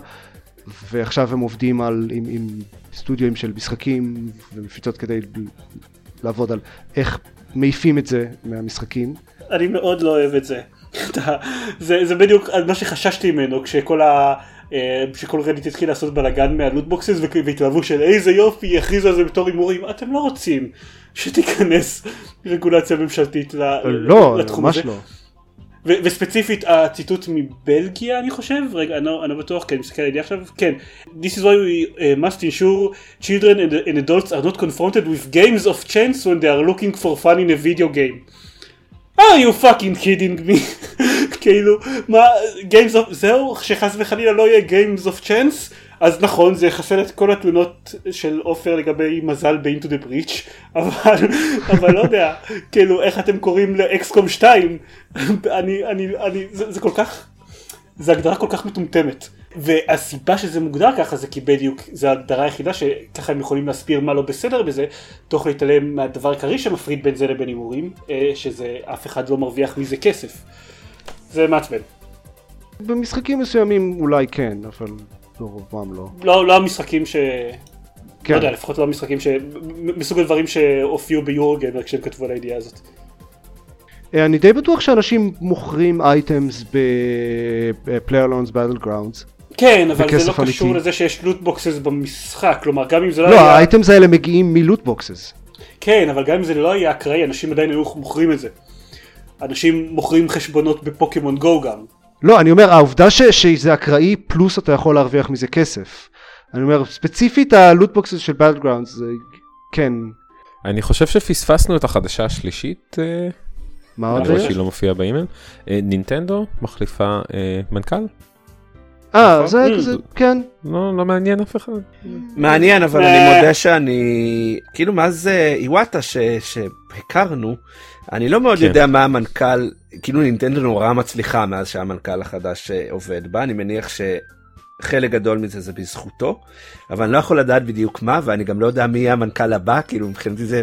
ועכשיו הם עובדים על, עם, עם סטודיו של משחקים ומפיצות כדי לעבוד על איך מעיפים את זה מהמשחקים. אני מאוד לא אוהב את זה. זה, זה בדיוק מה שחששתי ממנו כשכל ה... אה, כשכל רדיט התחיל לעשות בלאגן מהלוטבוקסס והתלהבו של איזה יופי יכריזו על זה בתור הימורים אתם לא רוצים שתיכנס רגולציה ממשלתית לא, לתחום ממש הזה. לא. וספציפית הציטוט מבלגיה אני חושב רגע אני לא, לא בטוח אני מסתכל על הידיעה עכשיו כן This is why we uh, must ensure children and, and adults are not confronted with games of chance when they are looking for fun in a video game. are you fucking kidding me? כאילו מה games of זהו שחס וחלילה לא יהיה games of chance אז נכון זה יחסל את כל התלונות של עופר לגבי מזל ב-into the breach אבל, אבל לא יודע כאילו איך אתם קוראים לאקסקום 2 אני, אני, אני, זה, זה כל כך זה הגדרה כל כך מטומטמת. והסיבה שזה מוגדר ככה זה כי בדיוק זה ההגדרה היחידה שככה הם יכולים להסביר מה לא בסדר בזה תוך להתעלם מהדבר העיקרי שמפריד בין זה לבין הימורים אה, שזה אף אחד לא מרוויח מזה כסף. זה מעצבן. במשחקים מסוימים אולי כן, אבל ברובם לא. לא, לא המשחקים ש... כן. לא יודע, לפחות לא המשחקים ש... מסוג הדברים שהופיעו ביורוגיימר כשהם כתבו על הידיעה הזאת. אה, אני די בטוח שאנשים מוכרים אייטמס ב-PlayerLoans Battlegrounds. כן, אבל זה לא בכסף קשור. לזה שיש loot boxes במשחק, כלומר גם אם זה לא לא, היה... ה items האלה מגיעים מ loot boxes. כן, אבל גם אם זה לא היה אקראי, אנשים עדיין היו מוכרים את זה. אנשים מוכרים חשבונות בפוקימון גו גם. לא, אני אומר, העובדה ש- שזה אקראי פלוס אתה יכול להרוויח מזה כסף. אני אומר, ספציפית ה loot boxes של Battlegrounds זה כן. אני חושב שפספסנו את החדשה השלישית, אה, מה עוד אני רואה? שהיא לא מופיעה באימייל. אה, נינטנדו מחליפה אה, מנכ"ל? אה, נכון. זה Mm. כזה, כן. לא לא מעניין אף אחד. מעניין אבל. אני מודה שאני כאילו מאז אה, איוואטה שהכרנו אני לא מאוד כן. יודע מה המנכ"ל כאילו נינטנדו נורא מצליחה מאז שהמנכ"ל החדש אה, עובד בה אני מניח שחלק גדול מזה זה בזכותו אבל אני לא יכול לדעת בדיוק מה ואני גם לא יודע מי יהיה המנכ"ל הבא כאילו מבחינתי זה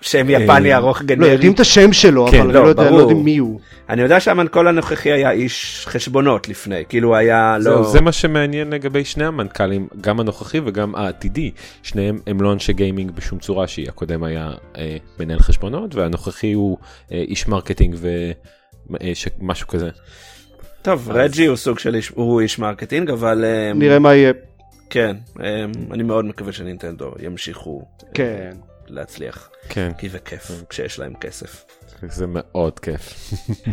שם יפני אה, ארוך לא, גנרי. יודעים את השם שלו, כן, אבל אני לא, לא יודע, לא. יודעים מי הוא. אני יודע שהמנכ"ל הנוכחי היה איש חשבונות לפני כאילו היה זהו, לא זה מה שמעניין לגבי שני המנכ"לים, גם הנוכחי וגם העתידי. שניהם הם לא אנשי גיימינג בשום צורה שהיא. הקודם היה אה, מנהל חשבונות והנוכחי הוא אה, איש marketing ומשהו כזה. טוב רג'י הוא סוג של איש הוא איש marketing אבל אה, נראה מה יהיה. כן אה, אני מאוד מקווה שנינטנדו ימשיכו אה, כן. להצליח כן. כי זה כיף כשיש להם כסף. זה מאוד כיף.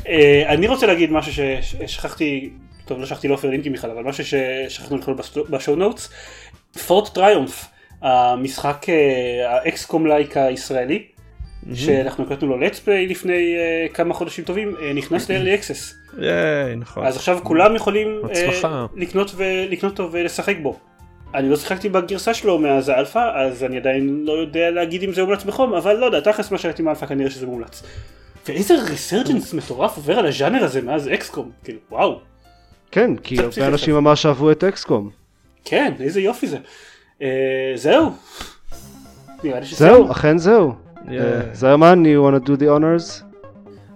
אה, אני רוצה להגיד משהו ששכחתי, טוב לא שכחתי לעופר לינקים בכלל, אבל משהו ששכחנו לכלול בשואו נוטס, פורט טריומף, המשחק אה, האקסקום לייק הישראלי, שאנחנו הקלטנו לו let's play לפני uh, כמה חודשים טובים, נכנס ל-early access. ייי, נכון. אז עכשיו כולם יכולים לקנות אותו ולשחק בו. אני לא שיחקתי בגרסה שלו מאז האלפא, אז אני עדיין לא יודע להגיד אם זה מומלץ בחום, אבל לא יודע, תכלס מה שראיתי מהאלפא כנראה שזה מומלץ. ואיזה resurgence מטורף עובר על הז'אנר הזה מאז XCOM, כאילו וואו. כן, כי הרבה אנשים. ממש אהבו את XCOM. כן, איזה יופי זה. אה, זהו. זהו, אכן זהו. אה, זרמן, you wanna do the honors?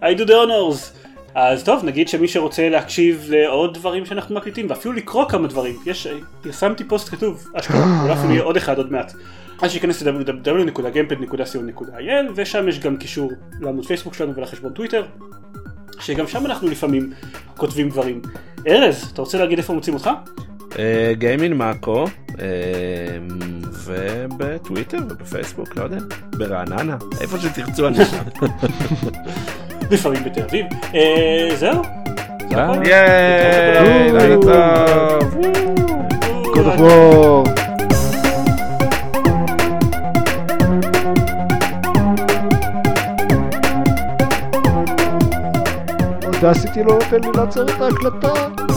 I do the honors. אז טוב, נגיד שמי שרוצה להקשיב לעוד דברים שאנחנו מקליטים, ואפילו לקרוא כמה דברים, יש, פרסמתי פוסט כתוב, אשכרה, אולי אפילו יהיה עוד אחד עוד מעט. אז שייכנס ל-www.gamepad.co.il ושם יש גם קישור לעמוד פייסבוק שלנו ולחשבון טוויטר, שגם שם אנחנו לפעמים כותבים דברים. ארז, אתה רוצה להגיד איפה מוצאים אותך? אה, גיימין מאקו, אה, ובטוויטר ובפייסבוק, לא יודע, ברעננה, איפה שתרצו אני שם. לפעמים בתל אביב. אה, זהו. ייי, לילה טוב. God of War. אודסיטי לא נותן לי לעצור את ההקלטה.